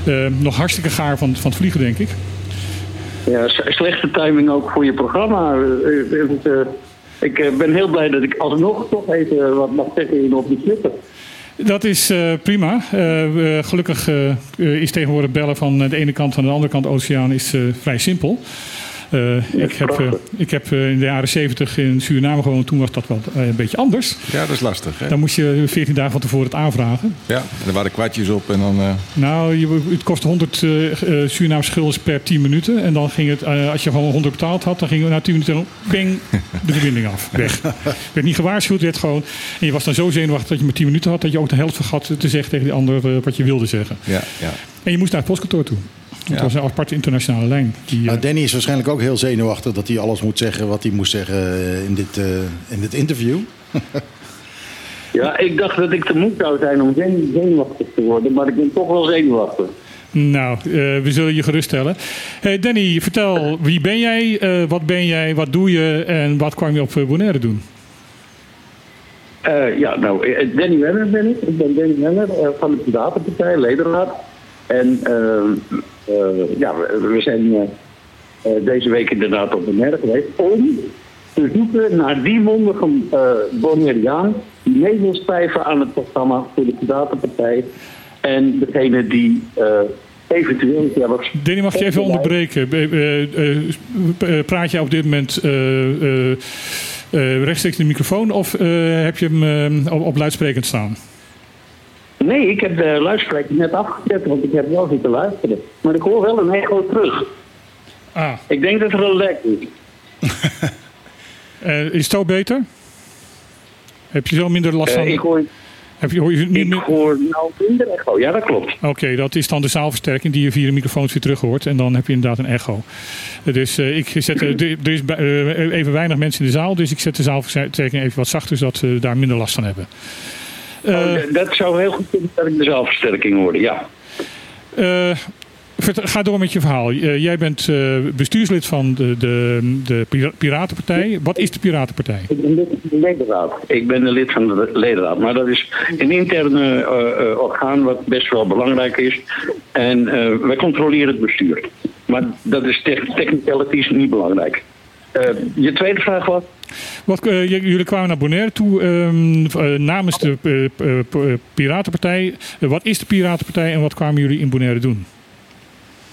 eh, nog hartstikke gaar van, van het vliegen, denk ik. Ja, slechte timing ook voor je programma. Ik ben heel blij dat ik alsnog toch even wat mag zeggen hier op die Twitter. Dat is prima. Gelukkig is tegenwoordig bellen van de ene kant van de andere kant oceaan is vrij simpel. Eh, ik, heb, eh, ik heb eh, in de jaren 70 in Suriname gewoond. Toen was dat wel eh, een beetje anders. Ja, dat is lastig. Hè? Dan moest je 14 dagen van tevoren het aanvragen. Ja, en er waren kwartjes op en dan... eh, Nou, je, het kostte 100 eh eh, Surinaamse guldens per 10 minuten. En dan ging het, eh, als je gewoon 100 betaald had, dan ging na 10 minuten (laughs) ping, de verbinding af. Weg. werd niet gewaarschuwd, werd gewoon. En je was dan zo zenuwachtig dat je maar 10 minuten had, dat je ook de helft vergat te zeggen tegen die ander wat je wilde zeggen. ja, ja. En je moest naar het postkantoor toe. Het was een aparte internationale lijn. Die, eh, Nou, Danny is waarschijnlijk ook heel zenuwachtig dat hij alles moet zeggen wat hij moest zeggen eh, in dit, eh, in dit interview. (laughs) Ja, ik dacht dat ik te moe zou zijn om zen- zenuwachtig te worden, maar ik ben toch wel zenuwachtig. Nou, eh, we zullen je geruststellen. Hey Danny, vertel, wie ben jij? Eh, wat ben jij? Wat doe je? En wat kwam je op Bonaire doen? Eh, ja, nou, Danny Wenner ben ik. Ik ben Danny Wenner eh, van de Piratenpartij, ledenraad. En ehm, eh, ja, we, we zijn eh, eh, deze week inderdaad op Bonaire geweest om te zoeken naar die mondige Bonaireaan die mee wil schrijven aan het programma voor de Piratenpartij. En degene die eventueel zelfs... Danny, mag je even onderbreken? Praat je op dit moment rechtstreeks in de microfoon of heb je hem op, op luidsprekend staan? Nee, ik heb de luidspreker net afgezet, want ik heb wel zitten luisteren. Maar ik hoor wel een echo terug. Ah. Ik denk dat er een lek is. (laughs) Eh, is het zo beter? Heb je zo minder last Eh, van? ik hoor, Heb je, hoor je niet ik meer... hoor nou minder echo. Ja, dat klopt. Oké, dat is dan de zaalversterking die je via de microfoons weer terug hoort. En dan heb je inderdaad een echo. Dus eh, ik zet, eh, er is even weinig mensen in de zaal. Dus ik zet de zaalversterking even wat zachter, zodat ze daar minder last van hebben. Oh, d- dat zou heel goed kunnen dat ik de zaalversterking hoorde, ja. Eh, ga door met je verhaal. Eh, jij bent eh, bestuurslid van de, de, de Pira- Piratenpartij. Wat is de Piratenpartij? Ik ben lid van de ledenraad. Ik ben een lid van de ledenraad. Maar dat is een interne eh, eh, orgaan wat best wel belangrijk is. En eh, wij controleren het bestuur. Maar dat is tech- technicalities niet belangrijk. Eh, je tweede vraag was? Eh, jullie kwamen naar Bonaire toe eh, namens de eh, Piratenpartij. Wat is de Piratenpartij en wat kwamen jullie in Bonaire doen?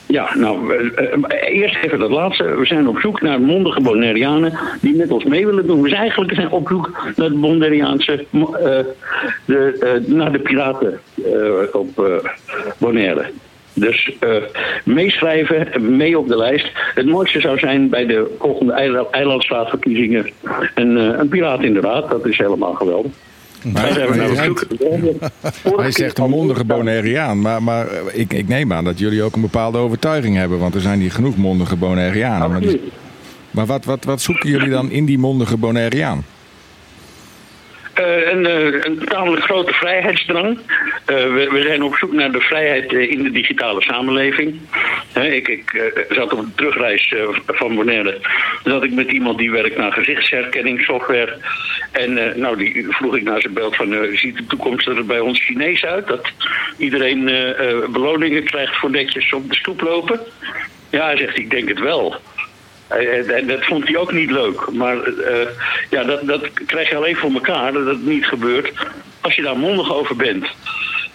Ja, nou, eerst even dat laatste. We zijn op zoek naar mondige Bonaireanen die met ons mee willen doen. We zijn eigenlijk zijn op zoek naar de Bonaireaanse, de, naar de piraten op Bonaire. Dus eh, meeschrijven, mee op de lijst. Het mooiste zou zijn bij de volgende eiland- eilandstaatverkiezingen een, eh, een piraat in de raad. Dat is helemaal geweldig. Daar zijn we naar op zoek. Hij zegt een mondige Bonaireaan, maar, maar eh, ik, ik neem aan dat jullie ook een bepaalde overtuiging hebben, want er zijn hier genoeg mondige Bonaireanen. Maar, maar wat, wat, wat zoeken jullie dan in die mondige Bonaireaan? Eh, een, eh, een tamelijk grote vrijheidsdrang. Eh, we, we zijn op zoek naar de vrijheid in de digitale samenleving. Ik ik zat op een terugreis van Bonaire. Zat ik met iemand die werkt naar gezichtsherkenningssoftware. En nou, die vroeg ik naar zijn beeld van... ziet de toekomst er bij ons Chinees uit? Dat iedereen beloningen krijgt voor netjes op de stoep lopen? Ja, hij zegt, ik denk het wel. Eh, En dat vond hij ook niet leuk. Maar eh, ja, dat, dat krijg je alleen voor elkaar, dat het niet gebeurt, als je daar mondig over bent.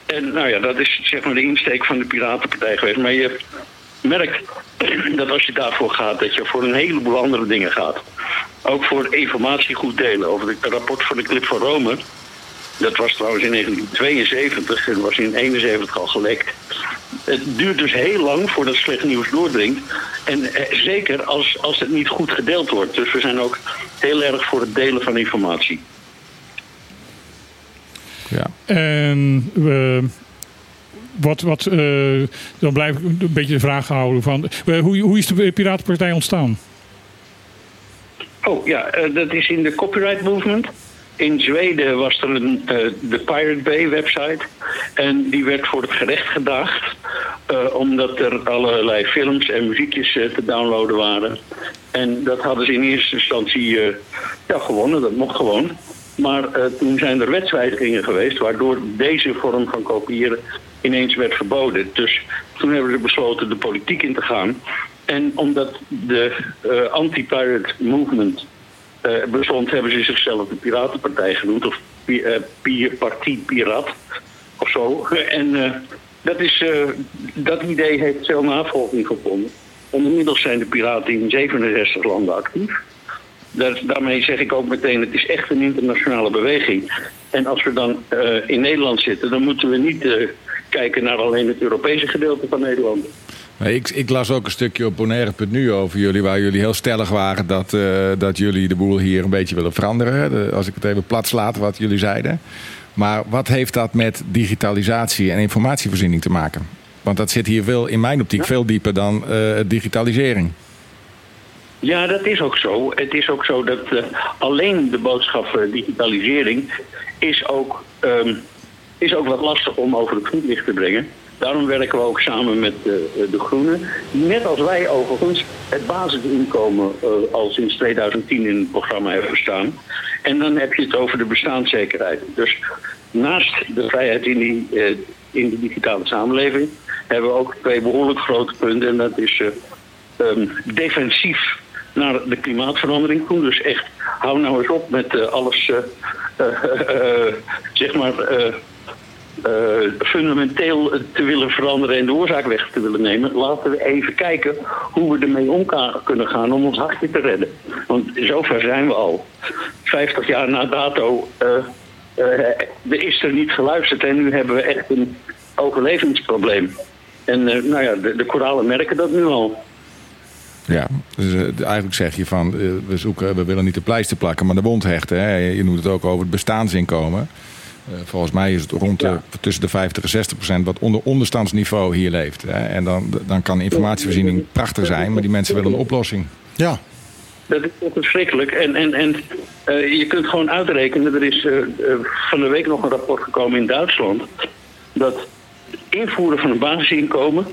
En nou ja, dat is zeg maar de insteek van de Piratenpartij geweest. Maar je merkt dat als je daarvoor gaat, dat je voor een heleboel andere dingen gaat. Ook voor informatie goed delen over het rapport van de Clip van Rome. Dat was trouwens in 1972 en was in 1971 al gelekt. Het duurt dus heel lang voordat slecht nieuws doordringt. En eh, zeker als, als het niet goed gedeeld wordt. Dus we zijn ook heel erg voor het delen van informatie. Ja. En wat, wat, eh, dan blijf ik een beetje de vraag houden van hoe, hoe is de Piratenpartij ontstaan? Oh ja, eh, dat is in de copyright movement. In Zweden was er een, eh, de Pirate Bay website. En die werd voor het gerecht gedaagd. eh, omdat er allerlei films en muziekjes eh, te downloaden waren. En dat hadden ze in eerste instantie ja, gewonnen, dat mocht gewoon. Maar toen zijn er wetswijzigingen geweest... waardoor deze vorm van kopiëren ineens werd verboden. Dus toen hebben ze besloten de politiek in te gaan. En omdat de anti-pirate movement eh, bestond, hebben ze zichzelf de Piratenpartij genoemd. Of eh, pi- Partie Pirat. Of zo. En eh, dat, is, dat idee heeft veel navolging gevonden. En zijn de piraten in 67 landen actief. Daar- daarmee zeg ik ook meteen, het is echt een internationale beweging. En als we dan in Nederland zitten, dan moeten we niet kijken naar alleen het Europese gedeelte van Nederland. Ik, ik las ook een stukje op Bonaire.nu over jullie, waar jullie heel stellig waren dat, eh, dat jullie de boel hier een beetje willen veranderen. De- als ik het even plat slaat wat jullie zeiden. Maar wat heeft dat met digitalisatie en informatievoorziening te maken? Want dat zit hier veel, in mijn optiek veel dieper dan eh, digitalisering. Ja, dat is ook zo. Het is ook zo dat eh, alleen de boodschap digitalisering is ook, ehm, is ook wat lastig om over het voetlicht te brengen. Daarom werken we ook samen met eh, de Groenen. Net als wij overigens het basisinkomen eh, al sinds 2010 in het programma hebben staan. En dan heb je het over de bestaanszekerheid. Dus naast de vrijheid in, eh, in de digitale samenleving hebben we ook twee behoorlijk grote punten. En dat is eh, ehm, defensief naar de klimaatverandering toe. Dus echt, hou nou eens op met alles, (laughs) zeg maar, eh, fundamenteel te willen veranderen en de oorzaak weg te willen nemen. Laten we even kijken hoe we ermee om kunnen gaan om ons hartje te redden. Want zover zijn we al. 50 jaar na dato eh, eh, er is er niet geluisterd en nu hebben we echt een overlevingsprobleem. En nou ja, de, de koralen merken dat nu al. Ja, dus eigenlijk zeg je van, we, zoeken, we willen niet de pleister plakken, maar de wond hechten. Hè? Je noemt het ook over het bestaansinkomen. Eh, volgens mij is het rond de, tussen de 50 en 60 procent wat onder onderstandsniveau hier leeft. Hè? En dan, dan kan informatievoorziening prachtig zijn, maar die mensen willen een oplossing. Ja. Dat is toch verschrikkelijk. En, en, en eh, je kunt gewoon uitrekenen, er is eh, van de week nog een rapport gekomen in Duitsland, dat het invoeren van een basisinkomen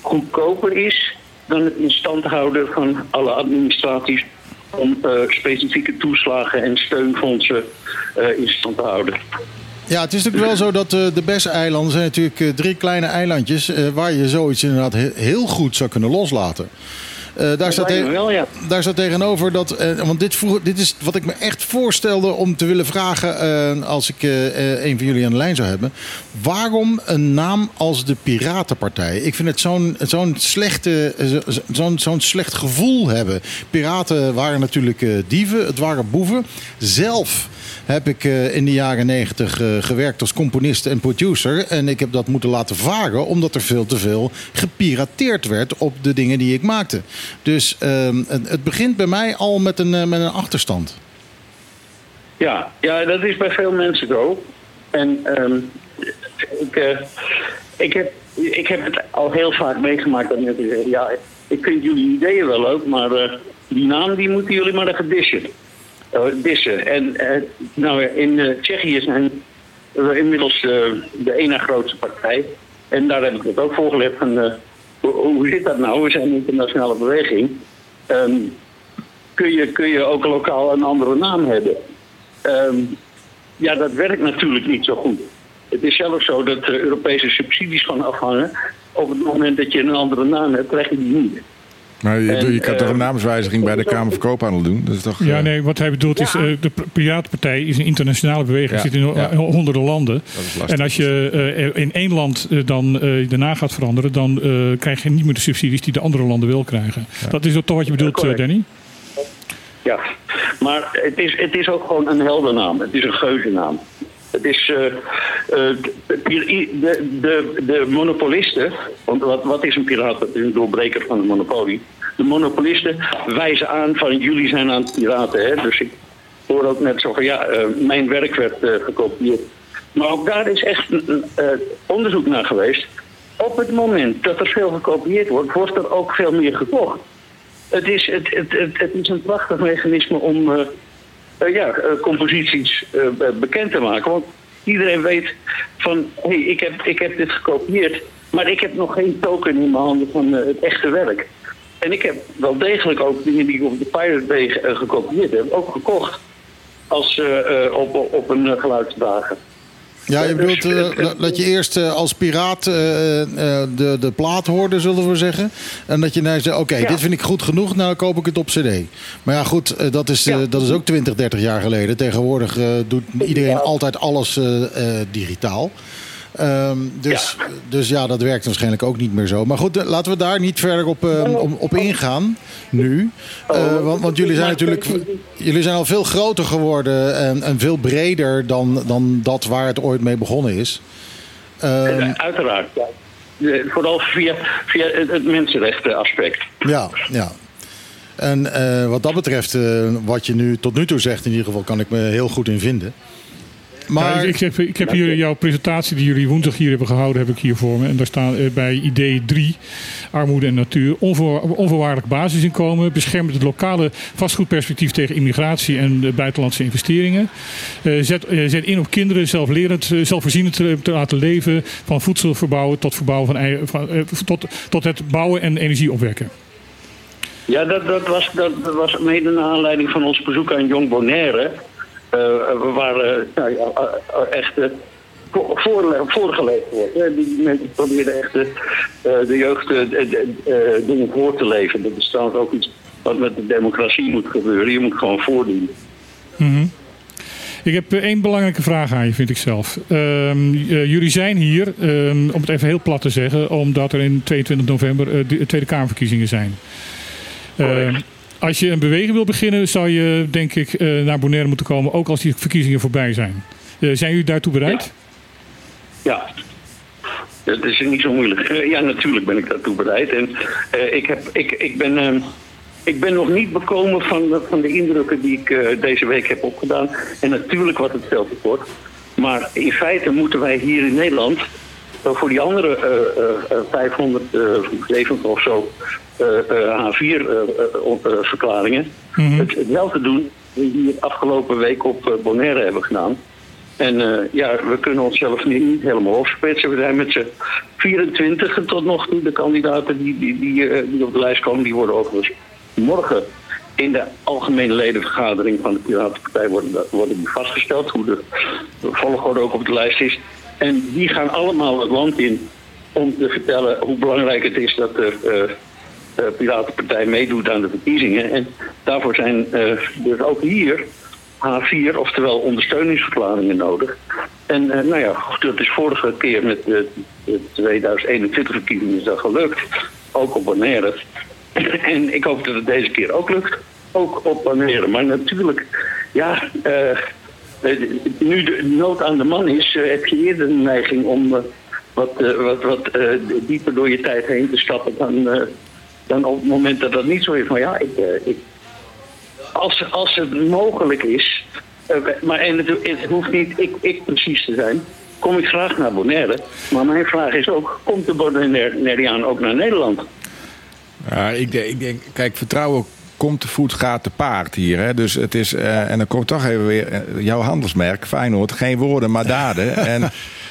goedkoper is dan het in stand houden van alle administraties om eh, specifieke toeslagen en steunfondsen eh, in stand te houden. Ja, het is natuurlijk wel zo dat eh, de Bes-eilanden zijn natuurlijk eh, drie kleine eilandjes... eh, waar je zoiets inderdaad he- heel goed zou kunnen loslaten. Daar, staat wel, ja. daar staat tegenover dat. want dit, vroeg, dit is wat ik me echt voorstelde om te willen vragen. als ik een van jullie aan de lijn zou hebben. Waarom een naam als de Piratenpartij? Ik vind het zo'n zo'n slechte, zo- zo- zo'n zo'n slecht gevoel hebben. Piraten waren natuurlijk dieven, het waren boeven. Zelf heb ik eh, in de jaren negentig eh, gewerkt als componist en producer. En ik heb dat moeten laten varen omdat er veel te veel gepirateerd werd op de dingen die ik maakte. Dus ehm, het, begint bij mij al met een, eh, met een achterstand. Ja, ja, dat is bij veel mensen zo. En ehm, ik, ik, heb, ik heb het al heel vaak meegemaakt dat mensen zeggen... ja, ik vind jullie ideeën wel leuk, maar die naam die moeten jullie maar even dissen. Eh, dissen. En eh, nou, in eh, Tsjechië zijn we inmiddels de ene grootste partij. En daar heb ik het ook eh, hoe, zit dat nou? We zijn een internationale beweging. Ehm, kun, je, kun je ook lokaal een andere naam hebben? Ehm, ja, dat werkt natuurlijk niet zo goed. Het is zelfs zo dat de Europese subsidies van afhangen. Op het moment dat je een andere naam hebt, krijg je die niet. Maar je, En, je kan eh, toch een naamswijziging bij de Kamer van Koophandel doen? Dat is toch, Ja, eh, nee, wat hij bedoelt is, eh, de Piratenpartij is een internationale beweging, Ja, zit in ja. honderden landen. En als je eh, in één land eh, dan eh, daarna gaat veranderen, dan eh, krijg je niet meer de subsidies die de andere landen wel krijgen. Dat is toch wat je bedoelt, eh. Danny? Ja, maar het is, het is ook gewoon een heldennaam. Het is een geuzennaam. Het is eh, eh, de, de, de, de monopolisten, want wat, wat is een piraat? Een doorbreker van een monopolie. De monopolisten wijzen aan van jullie zijn aan het piraten. Hè? Dus ik hoor ook net zo van ja, eh, mijn werk werd gekopieerd. Maar ook daar is echt onderzoek naar geweest. Op het moment dat er veel gekopieerd wordt, wordt er ook veel meer gekocht. Het is, het, het, het, het is een prachtig mechanisme om ja, eh, composities eh, be- bekend te maken. Want iedereen weet van, hé, hey, ik, heb, ik heb dit gekopieerd, maar ik heb nog geen token in mijn handen van eh, het echte werk. En ik heb wel degelijk ook dingen die ik op de Pirate Bay eh, gekopieerd heb, ook gekocht. Als, eh, eh, op, op, een geluidsdrager. Ja, je bedoelt eh, dat- dat je eerst eh, als piraat eh, de, de plaat hoorde, zullen we zeggen. En dat je nou zegt, oké, dit vind ik goed genoeg, nou koop ik het op cd. Maar ja, goed, dat, is, dat is ook 20, 30 jaar geleden. Tegenwoordig doet iedereen altijd alles digitaal. Ehm, dus, dus ja, dat werkt waarschijnlijk ook niet meer zo. Maar goed, eh, laten we daar niet verder op, eh, op, op ingaan nu. Eh, want, want jullie zijn natuurlijk jullie zijn al veel groter geworden en, en veel breder dan, dan dat waar het ooit mee begonnen is. Ehm, Uiteraard, ja. Vooral via, via het, mensenrechtenaspect. Ja, ja. En eh, wat dat betreft, eh, wat je nu tot nu toe zegt, in ieder geval kan ik me heel goed in vinden. Maar Ja, ik, ik heb, ik heb hier jouw presentatie die jullie woensdag hier hebben gehouden, heb ik hier voor me. En daar staan eh, bij idee 3, armoede en natuur, onvoor, onvoorwaardelijk basisinkomen, beschermt het lokale vastgoedperspectief tegen immigratie en buitenlandse investeringen. Eh, zet, eh, zet in op kinderen zelflerend, zelfvoorzienend te, te laten leven, van voedsel verbouwen tot, verbouwen van, tot, tot het bouwen en energie opwekken. Ja, dat, dat, was, dat, dat was mede naar aanleiding van ons bezoek aan Jong Bonaire. Eh, we waren nou ja, eh, echt eh, voor, voor- voorgeleid wordt. Die mensen probeerden echt de, de jeugd eh, dingen voor te leven. Dat is trouwens ook iets wat met de democratie moet gebeuren. Je moet gewoon voordoen. Mhm. Ik heb één belangrijke vraag aan je, vind ik zelf. Ehm, eh, jullie zijn hier, ehm, om het even heel plat te zeggen, omdat er in 22 november de Tweede Kamerverkiezingen zijn. Ehm, als je een beweging wil beginnen, zou je denk ik eh, naar Bonaire moeten komen, ook als die verkiezingen voorbij zijn. Eh, zijn jullie daartoe bereid? Ja. Dat is niet zo moeilijk. Eh, Ja, natuurlijk ben ik daartoe bereid. En ik, heb, ik, ik, ben, ehm, ik ben nog niet bekomen van, van de indrukken die ik deze week heb opgedaan. En natuurlijk wat het tekort. Maar in feite moeten wij hier in Nederland voor die andere eh, eh, eh, 570 of zo H4-verklaringen het, het wel te doen die hier afgelopen week op eh, Bonaire hebben gedaan. En eh, ja, we kunnen onszelf niet, niet helemaal opsplitsen. We zijn met z'n 24 tot nog toe. De kandidaten die, die, die, eh, die op de lijst komen, die worden overigens morgen in de algemene ledenvergadering van de Piratenpartij worden, worden vastgesteld. Hoe de volgorde ook op de lijst is. En die gaan allemaal het land in om te vertellen hoe belangrijk het is dat de eh, eh, Piratenpartij meedoet aan de verkiezingen. En daarvoor zijn eh, dus ook hier H4, oftewel ondersteuningsverklaringen nodig. En nou ja, dat is vorige keer met de, de 2021 verkiezingen is dat gelukt. Ook op Bonaire. (clears throat) En ik hoop dat het deze keer ook lukt. Ook op Bonaire. Maar natuurlijk, ja, nu de nood aan de man is, eh, heb je eerder een neiging om eh, wat, eh, wat, wat eh, dieper door je tijd heen te stappen dan, eh, dan op het moment dat dat niet zo is. Maar ja, ik, eh, ik, als, als het mogelijk is, eh, maar en het, het hoeft niet ik, ik precies te zijn, kom ik graag naar Bonaire. Maar mijn vraag is ook, komt de Bonaireaan ook naar Nederland? Ja, ik, denk, ik denk, kijk, vertrouwen komt te voet, gaat te paard hier. Hè? Dus het is, eh, en dan komt toch even weer eh, jouw handelsmerk, Feyenoord. Geen woorden, maar daden. (laughs) en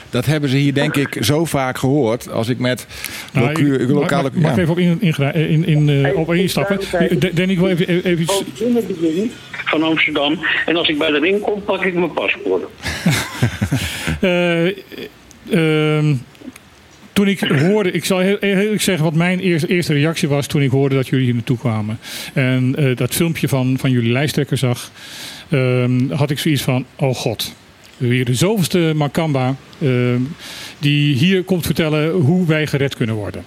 dat hebben ze hier denk ik zo vaak gehoord. Als ik met Nou, locu- ik- lokale... mag, mag ik ja. even op, in, in, in, in, eh, op instappen? De- Danny, ik wil even, even iets... De van Amsterdam. En als ik bij de ring kom, pak ik mijn paspoort. (laughs) Eh, ehm, toen ik hoorde, ik zal heel eerlijk zeggen wat mijn eerste, reactie was toen ik hoorde dat jullie hier naartoe kwamen. En eh, dat filmpje van, van jullie lijsttrekker zag, ehm, had ik zoiets van, oh god. Weer de zoveelste Makamba ehm, die hier komt vertellen hoe wij gered kunnen worden.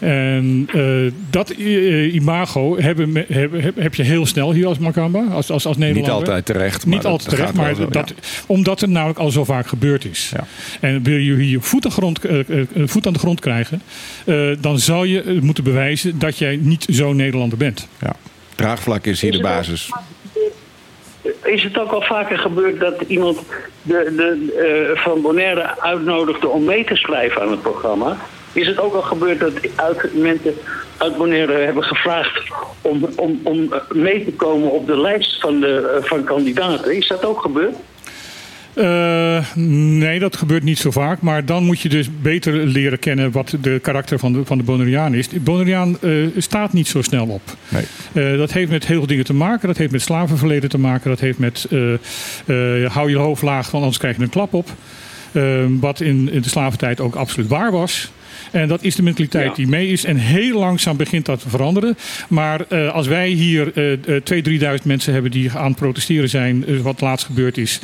En eh, dat eh, imago hebben, heb, heb je heel snel hier als Makamba, als, als, als Nederlander. altijd terecht, maar Niet altijd terecht, maar zo, ja. dat, omdat het namelijk al zo vaak gebeurd is. En wil je hier voet aan, grond, eh, voet aan de grond krijgen, eh, dan zou je moeten bewijzen dat jij niet zo'n Nederlander bent. Ja. Draagvlak is hier de basis. Is het ook al vaker gebeurd dat iemand de, de, eh, van Bonaire uitnodigde om mee te schrijven aan het programma? Is het ook al gebeurd dat uit, mensen uit Bonaire hebben gevraagd om, om, om eh, mee te komen op de lijst van, de, eh, van kandidaten? Is dat ook gebeurd? Eh, nee, dat gebeurt niet zo vaak. Maar dan moet je dus beter leren kennen wat de karakter van de, van de Bonaireaan is. De Bonaireaan eh, staat niet zo snel op. Nee. Eh, dat heeft met heel veel dingen te maken. Dat heeft met slavenverleden te maken. Dat heeft met eh, eh, hou je hoofd laag, want anders krijg je een klap op. Wat in, in de slaventijd ook absoluut waar was. En dat is de mentaliteit Ja. die mee is. En heel langzaam begint dat te veranderen. Maar eh, als wij hier eh, 2.000, 3.000 mensen hebben die aan het protesteren zijn, eh, wat laatst gebeurd is,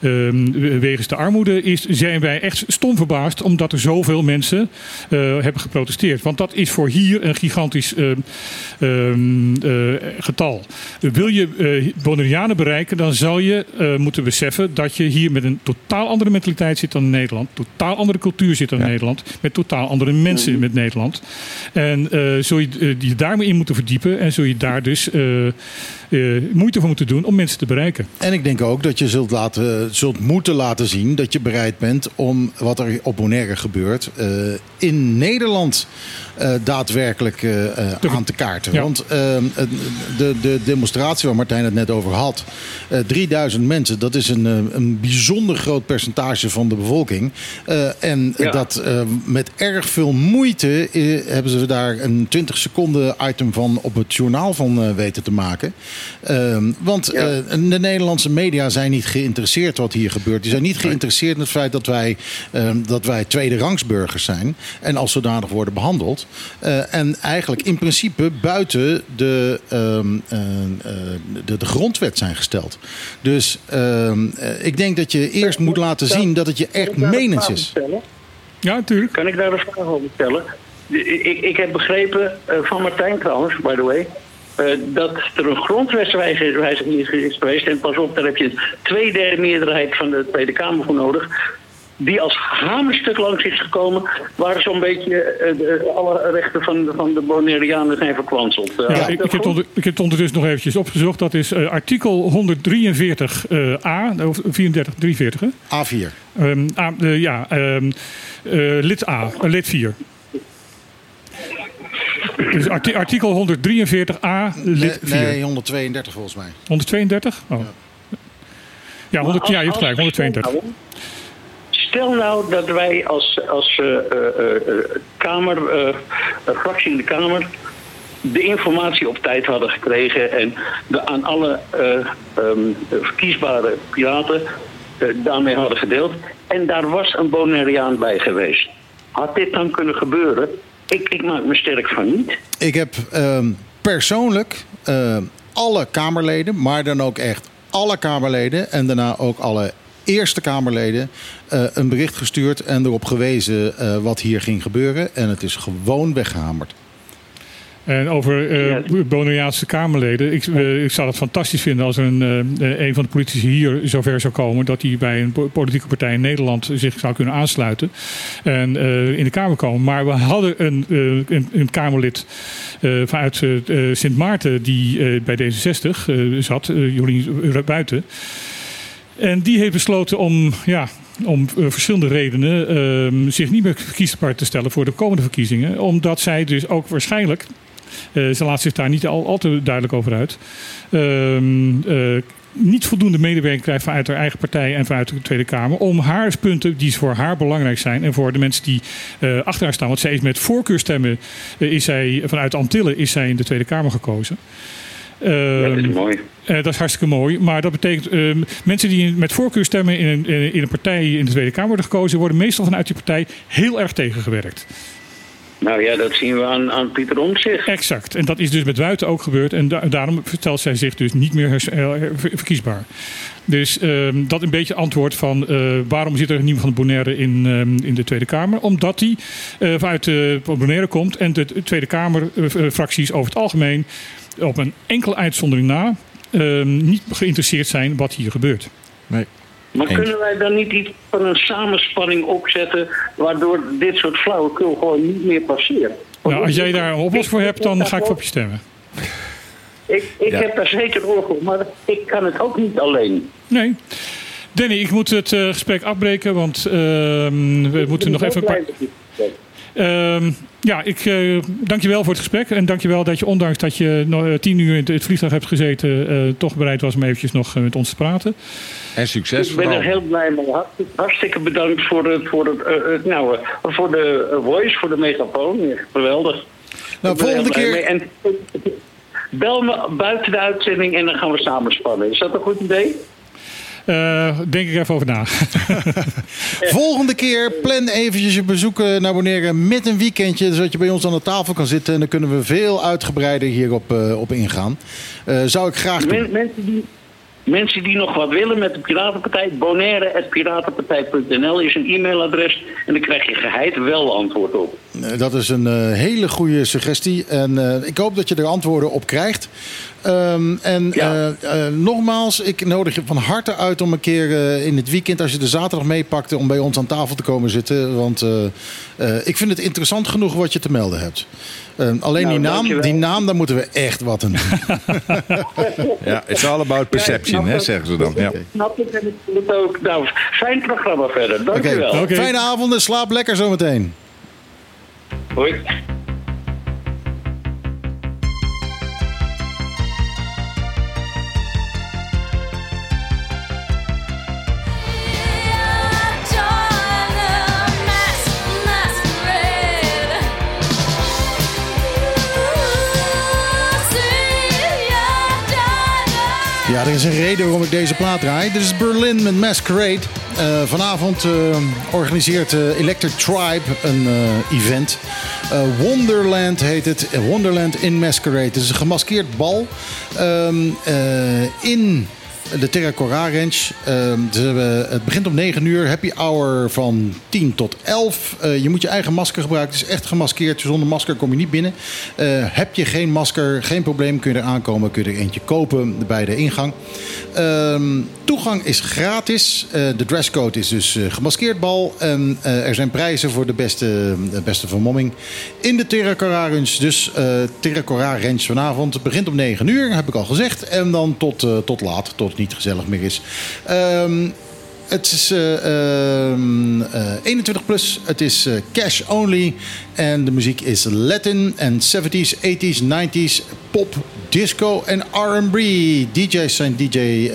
ehm, wegens de armoede, is, zijn wij echt stom verbaasd omdat er zoveel mensen eh, hebben geprotesteerd. Want dat is voor hier een gigantisch ehm, ehm, eh, getal. Wil je eh Bonaireanen bereiken, dan zal je moeten beseffen dat je hier met een totaal andere mentaliteit zit dan in Nederland. Totaal andere cultuur zit dan in Nederland. Met totaal andere mensen met Nederland. En eh, zul je eh, je daarmee in moeten verdiepen. En zul je daar dus eh, moeite voor moeten doen om mensen te bereiken. En ik denk ook dat je zult, laten, zult moeten laten zien dat je bereid bent om wat er op Bonaire gebeurt eh, in Nederland eh, daadwerkelijk aan te kaarten. Ja. Want de, de demonstratie waar Martijn het net over had, eh 3000 mensen, dat is een, eh, een bijzonder groot percentage van de bevolking. Eh, en Ja. dat eh, met erg veel moeite hebben ze daar een 20 seconden item van op het journaal van eh, weten te maken. Ehm, want Ja. eh, de Nederlandse media zijn niet geïnteresseerd wat hier gebeurt. Die zijn niet geïnteresseerd in het feit dat wij, ehm, dat wij tweede rangsburgers zijn. En als zodanig worden behandeld. Eh, en eigenlijk in principe buiten de, ehm, eh, eh, de, de grondwet zijn gesteld. Dus ik denk dat je eerst moet laten zien dat het je echt menens is. Ja, natuurlijk. Kan ik daar een vraag over stellen? Ik, ik, ik heb begrepen, van Martijn trouwens, by the way... eh, dat er een grondwetswijziging is, is geweest. En pas op, daar heb je een tweederde meerderheid van de Tweede Kamer voor nodig. Die als hamerstuk langs is gekomen. Waar zo'n beetje eh, de- alle rechten van, van de Bonaireanen zijn verkwanseld. Eh, Ja, is ik, heb onder- ik heb het ondertussen nog eventjes opgezocht. Dat is eh, artikel 143 eh, A, of 34, 43 hè? A4. Ehm, A, eh, ja, ehm, eh, lid A, eh, lid 4. Dus arti- artikel 143a, lid 4. Nee, 132 volgens mij. 132? Oh. Ja, 100, ja, je hebt gelijk, 132. Stel nou dat wij als, als eh, eh, eh, Kamer, fractie in de Kamer, de informatie op tijd hadden gekregen en de, aan alle eh, ehm, verkiesbare piraten daarmee hadden gedeeld. En daar was een Bonaireaan bij geweest. Had dit dan kunnen gebeuren? Ik, ik maak me sterk van niet. Ik heb ehm, persoonlijk ehm, alle Kamerleden, maar dan ook echt alle Kamerleden en daarna ook alle Eerste Kamerleden eh, een bericht gestuurd en erop gewezen eh, wat hier ging gebeuren. En het is gewoon weggehamerd. En over eh Bonaireaanse Kamerleden. Ik, eh, ik zou het fantastisch vinden als er een, eh, een van de politici hier zover zou komen. dat hij bij een po- politieke partij in Nederland zich zou kunnen aansluiten. en in de Kamer komen. Maar we hadden een, een, een Kamerlid vanuit Sint Maarten. die bij D66 eh, zat, Jolien Buiten. En die heeft besloten om, ja, om verschillende redenen ehm, zich niet meer verkiesbaar te stellen voor de komende verkiezingen. Omdat zij dus ook waarschijnlijk, ze laat zich daar niet al, al te duidelijk over uit, ehm, eh, niet voldoende medewerking krijgt vanuit haar eigen partij en vanuit de Tweede Kamer. Om haar punten die voor haar belangrijk zijn en voor de mensen die eh, achter haar staan. Want zij is met voorkeurstemmen, eh, is zij, vanuit Antillen is zij in de Tweede Kamer gekozen. dat is Ehm, mooi. eh, dat is hartstikke mooi. Maar dat betekent ehm, mensen die met voorkeur stemmen in een, in een partij in de Tweede Kamer worden gekozen, worden meestal vanuit die partij heel erg tegengewerkt. Nou ja, dat zien we aan, aan Pieter Omtzigt. Exact. En dat is dus met Wuiten ook gebeurd. En da- daarom vertelt zij zich dus niet meer eh, ver- verkiesbaar. Dus ehm, dat een beetje antwoord van eh, waarom zit er niemand van de Bonaire in, ehm, in de Tweede Kamer? Omdat die eh, vanuit de Bonaire komt en de Tweede Kamer-fracties over het algemeen op een enkele uitzondering na ehm, niet geïnteresseerd zijn wat hier gebeurt. Nee. Maar kunnen wij dan niet iets van een samenspanning opzetten... waardoor dit soort flauwekul gewoon niet meer passeert? Nou, als jij daar een oplossing voor hebt, dan ga ik voor op je stemmen. Ik, ik Ja. heb daar zeker oor voor, maar ik kan het ook niet alleen. Nee. Danny, ik moet het eh, gesprek afbreken, want ehm, we moeten nog even een paar... Ehm, ja, ik uh, dank je wel voor het gesprek. En dank je wel dat je, ondanks dat je nog eh, tien uur in het, vliegtuig hebt gezeten, eh, toch bereid was om eventjes nog eh, met ons te praten. En succes Ik ben er heel blij mee. Hartstikke, hartstikke bedankt voor, het, voor, het, eh, het- nou, eh, voor de eh, voice, voor de megafoon. Geweldig. Nou, volgende keer-. En, bel me buiten de uitzending en dan gaan we samen spannen. Is dat een goed idee? Eh, denk ik even over na. (laughs) Volgende keer plan eventjes je bezoeken naar Bonaire met een weekendje. Zodat je bij ons aan de tafel kan zitten. En dan kunnen we veel uitgebreider hierop eh, op ingaan. Eh, zou ik graag doen. Mensen, die, mensen die nog wat willen met de Piratenpartij, bonaire.piratenpartij.nl is een e-mailadres. En dan krijg je geheid wel antwoord op. Dat is een eh, hele goede suggestie. En eh, ik hoop dat je er antwoorden op krijgt. Ehm, en eh, eh, nogmaals, ik nodig je van harte uit om een keer eh, in het weekend, als je de zaterdag meepakt, om bij ons aan tafel te komen zitten. Want eh, eh, ik vind het interessant genoeg wat je te melden hebt. Eh, alleen Nou, die, naam, die naam, daar moeten we echt wat aan doen. (laughs) Ja, it's all about perception, hè, zeggen ze dan. Ja. Snap ik en ik vind het ook. Nou, fijn programma verder. Dankjewel. Oké, fijne avond en slaap lekker zometeen. Hoi. Ja, er is een reden waarom ik deze plaat draai. Dit is Berlin met Masquerade. Eh, vanavond eh, organiseert eh, Electric Tribe een event. Wonderland heet het. Wonderland in Masquerade. Het is een gemaskeerd bal ehm, eh, in de Terra Cora Range. Ehm, het begint om 9 uur. Happy hour van 10 tot 11. Eh, je moet je eigen masker gebruiken. Het is echt gemaskeerd. Zonder masker kom je niet binnen. Eh, heb je geen masker, geen probleem. Kun je er aankomen. Kun je er eentje kopen bij de ingang. Ehm, toegang is gratis. Eh, de dresscode is dus gemaskeerd bal. En er zijn prijzen voor de beste, de beste vermomming in de Terra Cora Range. Dus Terra Cora Range vanavond. Begint om 9 uur, heb ik al gezegd. En dan tot, tot laat, tot niet gezellig meer is. Ehm, het is eh, ehm, eh, 21 plus. Het is eh, cash only. En de muziek is Latin en 70s, 80s, 90s, pop, disco en R&B. DJ's zijn DJ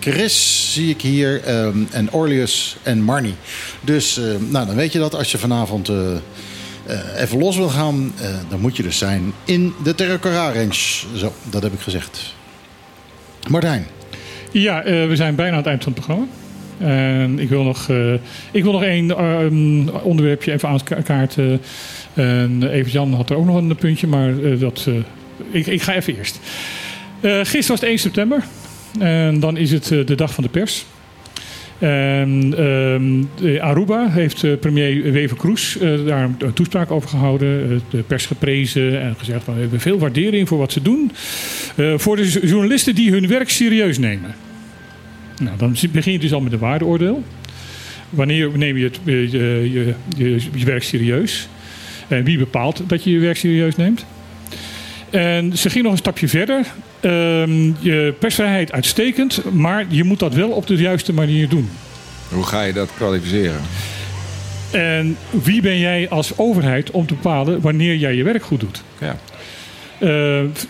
Chris, zie ik hier, ehm, en Orlius en Marnie. Dus nou, dan weet je dat als je vanavond even los wil gaan, dan moet je dus zijn in de Terra Cora Range. Zo, dat heb ik gezegd. Martijn. Ja, eh, we zijn bijna aan het eind van het programma. En ik wil nog, eh, ik wil nog één ehm, onderwerpje even aankaarten. En even Jan had er ook nog een puntje, maar eh, dat, ik, ik ga even eerst. Gisteren was het 1 september. En dan is het de dag van de pers. En ehm, Aruba heeft eh, premier Wever Kroes eh, daar een toespraak over gehouden. eh, de pers geprezen en gezegd van we hebben veel waardering voor wat ze doen. Voor de journalisten die hun werk serieus nemen. Nou, dan begin je dus al met een waardeoordeel. Wanneer neem je het, je, je, je werk serieus? En wie bepaalt dat je je werk serieus neemt? En ze ging nog een stapje verder. Ehm, je persvrijheid uitstekend, maar je moet dat wel op de juiste manier doen. Hoe ga je dat kwalificeren? En wie ben jij als overheid om te bepalen wanneer jij je werk goed doet? Ja. Eh,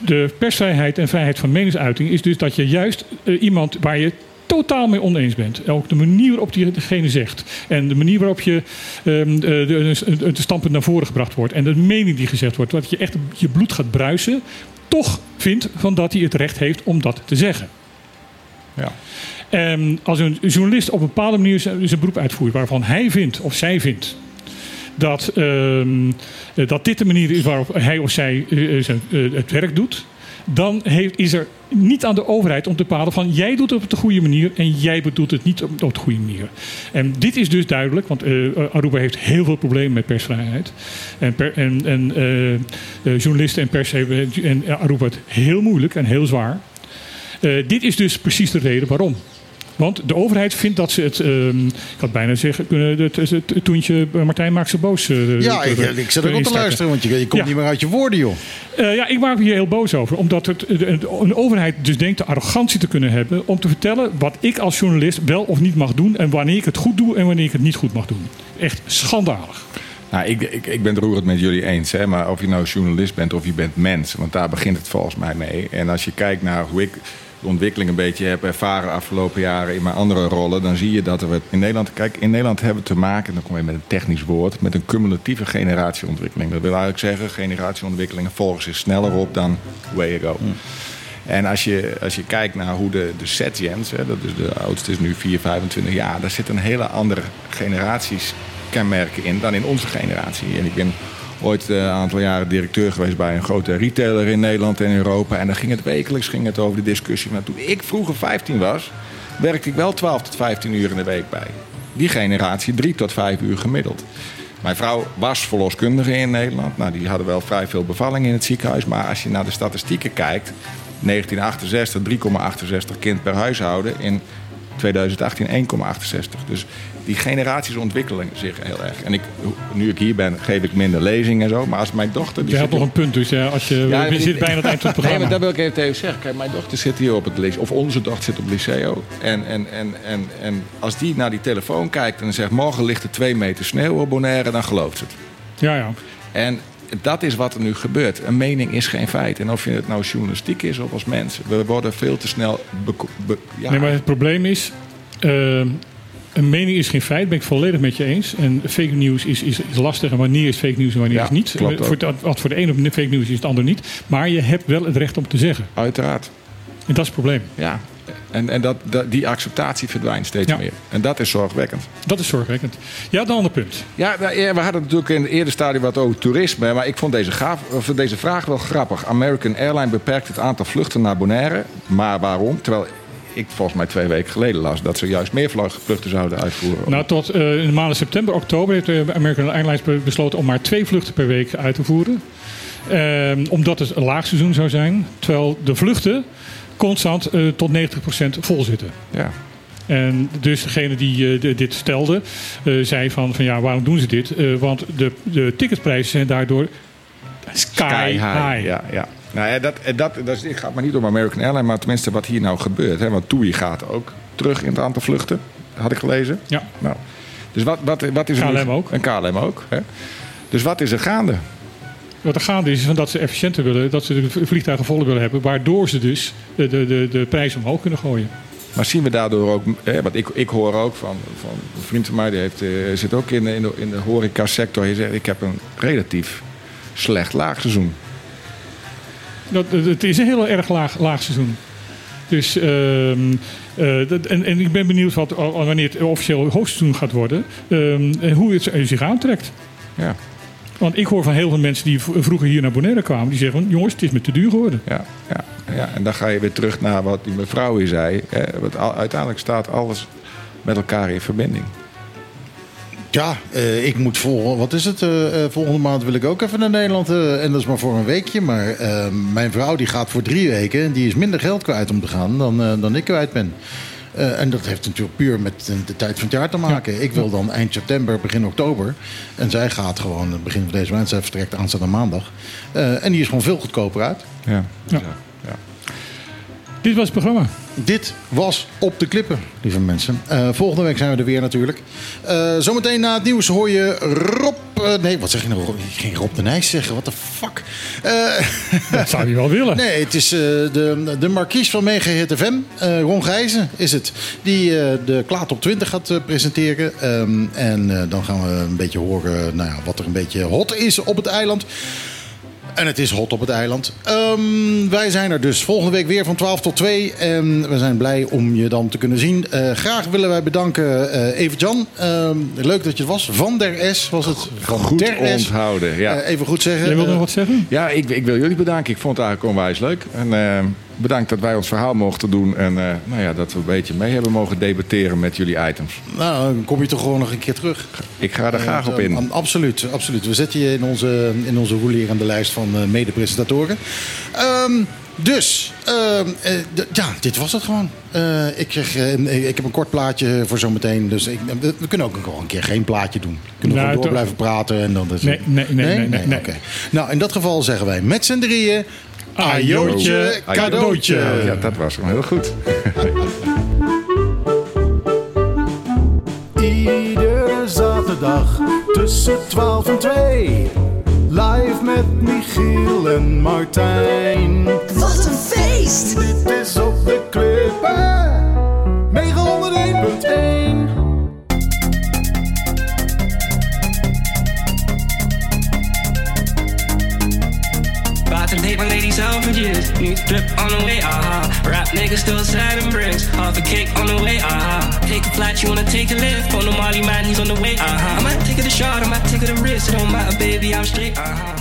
de persvrijheid en vrijheid van meningsuiting is dus dat je juist eh, iemand waar je totaal mee oneens bent. Ook de manier waarop die degene zegt. En de manier waarop je ehm, de, de standpunt naar voren gebracht wordt. En de mening die gezegd wordt. Dat je echt je bloed gaat bruisen. Toch vindt van dat hij het recht heeft om dat te zeggen. Ja. En als een journalist op een bepaalde manier zijn beroep uitvoert. Waarvan hij vindt of zij vindt dat, ehm, eh, dat dit de manier is waarop hij of zij eh, eh, zijn, het werk doet. Dan heeft, is er niet aan de overheid om te bepalen van jij doet het op de goede manier en jij doet het niet op, de goede manier. En dit is dus duidelijk, want eh, Aruba heeft heel veel problemen met persvrijheid. En, en, eh, journalisten en pers hebben en Aruba het heel moeilijk en heel zwaar. Dit is dus precies de reden waarom. Want de overheid vindt dat ze het. ehm, ik had bijna zeggen kunnen. Het, het, het, het toentje eh, Martijn maakt ze boos. eh, Ja, ik, kunnen- ik zit er ook op te luisteren, want je, je komt Ja. niet meer uit je woorden, joh. Eh, ja, ik maak me hier heel boos over. Omdat het, de- de- een overheid dus denkt de arrogantie te kunnen hebben. om te vertellen wat ik als journalist wel of niet mag doen. en wanneer ik het goed doe en wanneer ik het niet goed mag doen. Echt schandalig. Nou, ik, ik, ik ben het roerend met jullie eens. Hè? Maar of je nou journalist bent of je bent mens. Want daar begint het volgens mij mee. En als je kijkt naar hoe ik de ontwikkeling een beetje heb ervaren de afgelopen jaren in mijn andere rollen. Dan zie je dat we in Nederland... Kijk, in Nederland hebben we te maken, dan kom je met een technisch woord... met een cumulatieve generatieontwikkeling. Dat wil eigenlijk zeggen, generatieontwikkelingen volgen zich sneller op dan way ago. En als je, als je kijkt naar hoe de, de setgens, hè, dat is de oudste is nu 4, 25 jaar, daar zitten een hele andere generaties kenmerken in dan in onze generatie. En ik ben ooit eh, een aantal jaren directeur geweest bij een grote retailer in Nederland en Europa. En dan ging het wekelijks ging het over de discussie. Maar toen ik vroeger 15 was, werkte ik wel 12 tot 15 uur in de week bij. Die generatie 3 tot 5 uur gemiddeld. Mijn vrouw was verloskundige in Nederland. Nou, die hadden wel vrij veel bevallingen in het ziekenhuis. Maar als je naar de statistieken kijkt, 1968 3,68 kind per huishouden. In 2018 1,68. Dus die generaties ontwikkelen zich heel erg. En ik, nu ik hier ben, geef ik minder lezingen en zo. Maar als mijn dochter... Die Je zit hebt nog een punt, dus ja, als je, Ja, die- zitten bijna het eind van het Nee, programma. maar dat wil ik even tegen zeggen. Kijk, mijn dochter zit hier op het liceo. Of onze dochter zit op het liceo. En, en, en, en, en als die naar die telefoon kijkt en zegt... morgen ligt er twee meter sneeuw op Bonaire, dan gelooft ze het. Ja, ja. En dat is wat er nu gebeurt. Een mening is geen feit. En of je het nou journalistiek is of als mens. We worden veel te snel... ja, Nee, maar het probleem is, eh, een mening is geen feit, ben ik volledig met je eens. En fake news is, is, is lastig. En wanneer is fake news en wanneer Ja, is niet? ook. voor het, wat voor de ene fake news is, het ander niet. Maar je hebt wel het recht om te zeggen. Uiteraard. En dat is het probleem. Ja. En, en dat, dat, die acceptatie verdwijnt steeds Ja. meer. En dat is zorgwekkend. Dat is zorgwekkend. Ja, een ander punt. Ja, nou, ja, we hadden natuurlijk in het eerder stadium wat over toerisme. Maar ik vond deze, gaaf, of deze vraag wel grappig. American Airlines beperkt het aantal vluchten naar Bonaire. Maar waarom? Terwijl ik volgens mij twee weken geleden las... dat ze juist meer vluchten zouden uitvoeren. Nou, tot eh, in de maanden september, oktober heeft de American Airlines be- besloten om maar twee vluchten per week uit te voeren. Ehm, omdat het een laagseizoen zou zijn. Terwijl de vluchten constant eh, tot 90% vol zitten. Ja. En dus degene die eh, dit stelde, zei van, van ja, waarom doen ze dit? Want de, de ticketprijzen zijn daardoor sky, high. Ja, ja. Nou ja, dat, dat, dat het gaat maar niet om American Airlines, maar tenminste wat hier nou gebeurt. Hè? Want TUI gaat ook terug in het aantal vluchten, had ik gelezen. Ja. Nou, dus wat, wat, wat is er nu- KLM ook. En KLM ook. Hè? Dus wat is er gaande? Wat er gaande is, is dat ze efficiënter willen, dat ze de vliegtuigen vol willen hebben, waardoor ze dus de, de, de, de prijs omhoog kunnen gooien. Maar zien we daardoor ook, hè, want ik, ik hoor ook van, van een vriend van mij, die heeft, eh, zit ook in, de- in de, in de horecasector. Hij zegt, ik heb een relatief slecht laagseizoen. Dat, het is een heel erg laag, laag seizoen. Dus, ehm, eh, dat- en, en ik ben benieuwd wat, wanneer het officieel hoogseizoen gaat worden, ehm, en hoe het zich aantrekt. Ja. Want ik hoor van heel veel mensen die vroeger hier naar Bonaire kwamen, die zeggen van jongens, het is me te duur geworden. Ja, ja, ja, en dan ga je weer terug naar wat die mevrouw hier zei. Hè, want al- uiteindelijk staat alles met elkaar in verbinding. Ja, eh, ik moet vol, wat is het? eh, eh, volgende maand wil ik ook even naar Nederland. eh, en dat is maar voor een weekje. Maar mijn vrouw die gaat voor drie weken. En die is minder geld kwijt om te gaan dan, eh, dan ik kwijt ben. Eh, en dat heeft natuurlijk puur met de, de tijd van het jaar te maken. Ik wil dan eind september, begin oktober. En zij gaat gewoon het begin van deze maand. Zij vertrekt aanstaande maandag. Eh, en die is gewoon veel goedkoper uit. Ja. Ja. Dit was het programma. Dit was Op de Klippen, lieve mensen. Eh, volgende week zijn we er weer natuurlijk. Eh, zometeen na het nieuws hoor je Rob... eh, nee, wat zeg je nou? Ik ging Rob de Nijs zeggen. What the fuck? (laughs) Dat zou je wel willen. Nee, het is de, de markies van Mega Hit FM. Ron Gijzen is het. Die de Klaat op 20 gaat presenteren. Ehm, en dan gaan we een beetje horen nou ja, wat er een beetje hot is op het eiland. En het is hot op het eiland. Ehm, wij zijn er dus volgende week weer van 12 tot 2. En we zijn blij om je dan te kunnen zien. Eh, graag willen wij bedanken eh Evert-Jan. Ehm, leuk dat je het was. Van der S was het. Van Goed der S. onthouden. Ja. Eh, even goed zeggen. Jij wilde Eh, nog wat zeggen? Ja, ik, ik wil jullie bedanken. Ik vond het eigenlijk onwijs leuk. En eh, bedankt dat wij ons verhaal mochten doen. En eh, nou ja, dat we een beetje mee hebben mogen debatteren met jullie items. nou, dan kom je toch gewoon nog een keer terug. Ik ga er graag op in. Absoluut, absoluut. We zetten je in onze, in onze roelerende lijst van eh, mede-presentatoren. Ehm, dus, ehm, eh, ja, dit was het gewoon. Eh, ik, kreeg, ik heb een kort plaatje voor zometeen. Dus ik, we, we kunnen ook gewoon een keer geen plaatje doen. We kunnen Nou, gewoon door blijven praten. En dan is Nee, nee, nee, nee, nee, nee. Oké. Nou, in dat geval zeggen wij met z'n drieën... Ajootje, cadeautje. Ja, dat was hem heel goed. (laughs) Iedere zaterdag tussen 12 en 2. Live met Michiel en Martijn. Wat een feest! Dit is op de klippen. Buiten tape ladies over years. New drip on the way, uh-huh. Rap niggas still sliding bricks. Half a cake on the way, uh-huh. Take a flight, you wanna take a lift. On the Molly man, he's on the way, uh-huh. I might take it a shot, I might take it a risk. It don't matter, baby, I'm straight, uh-huh.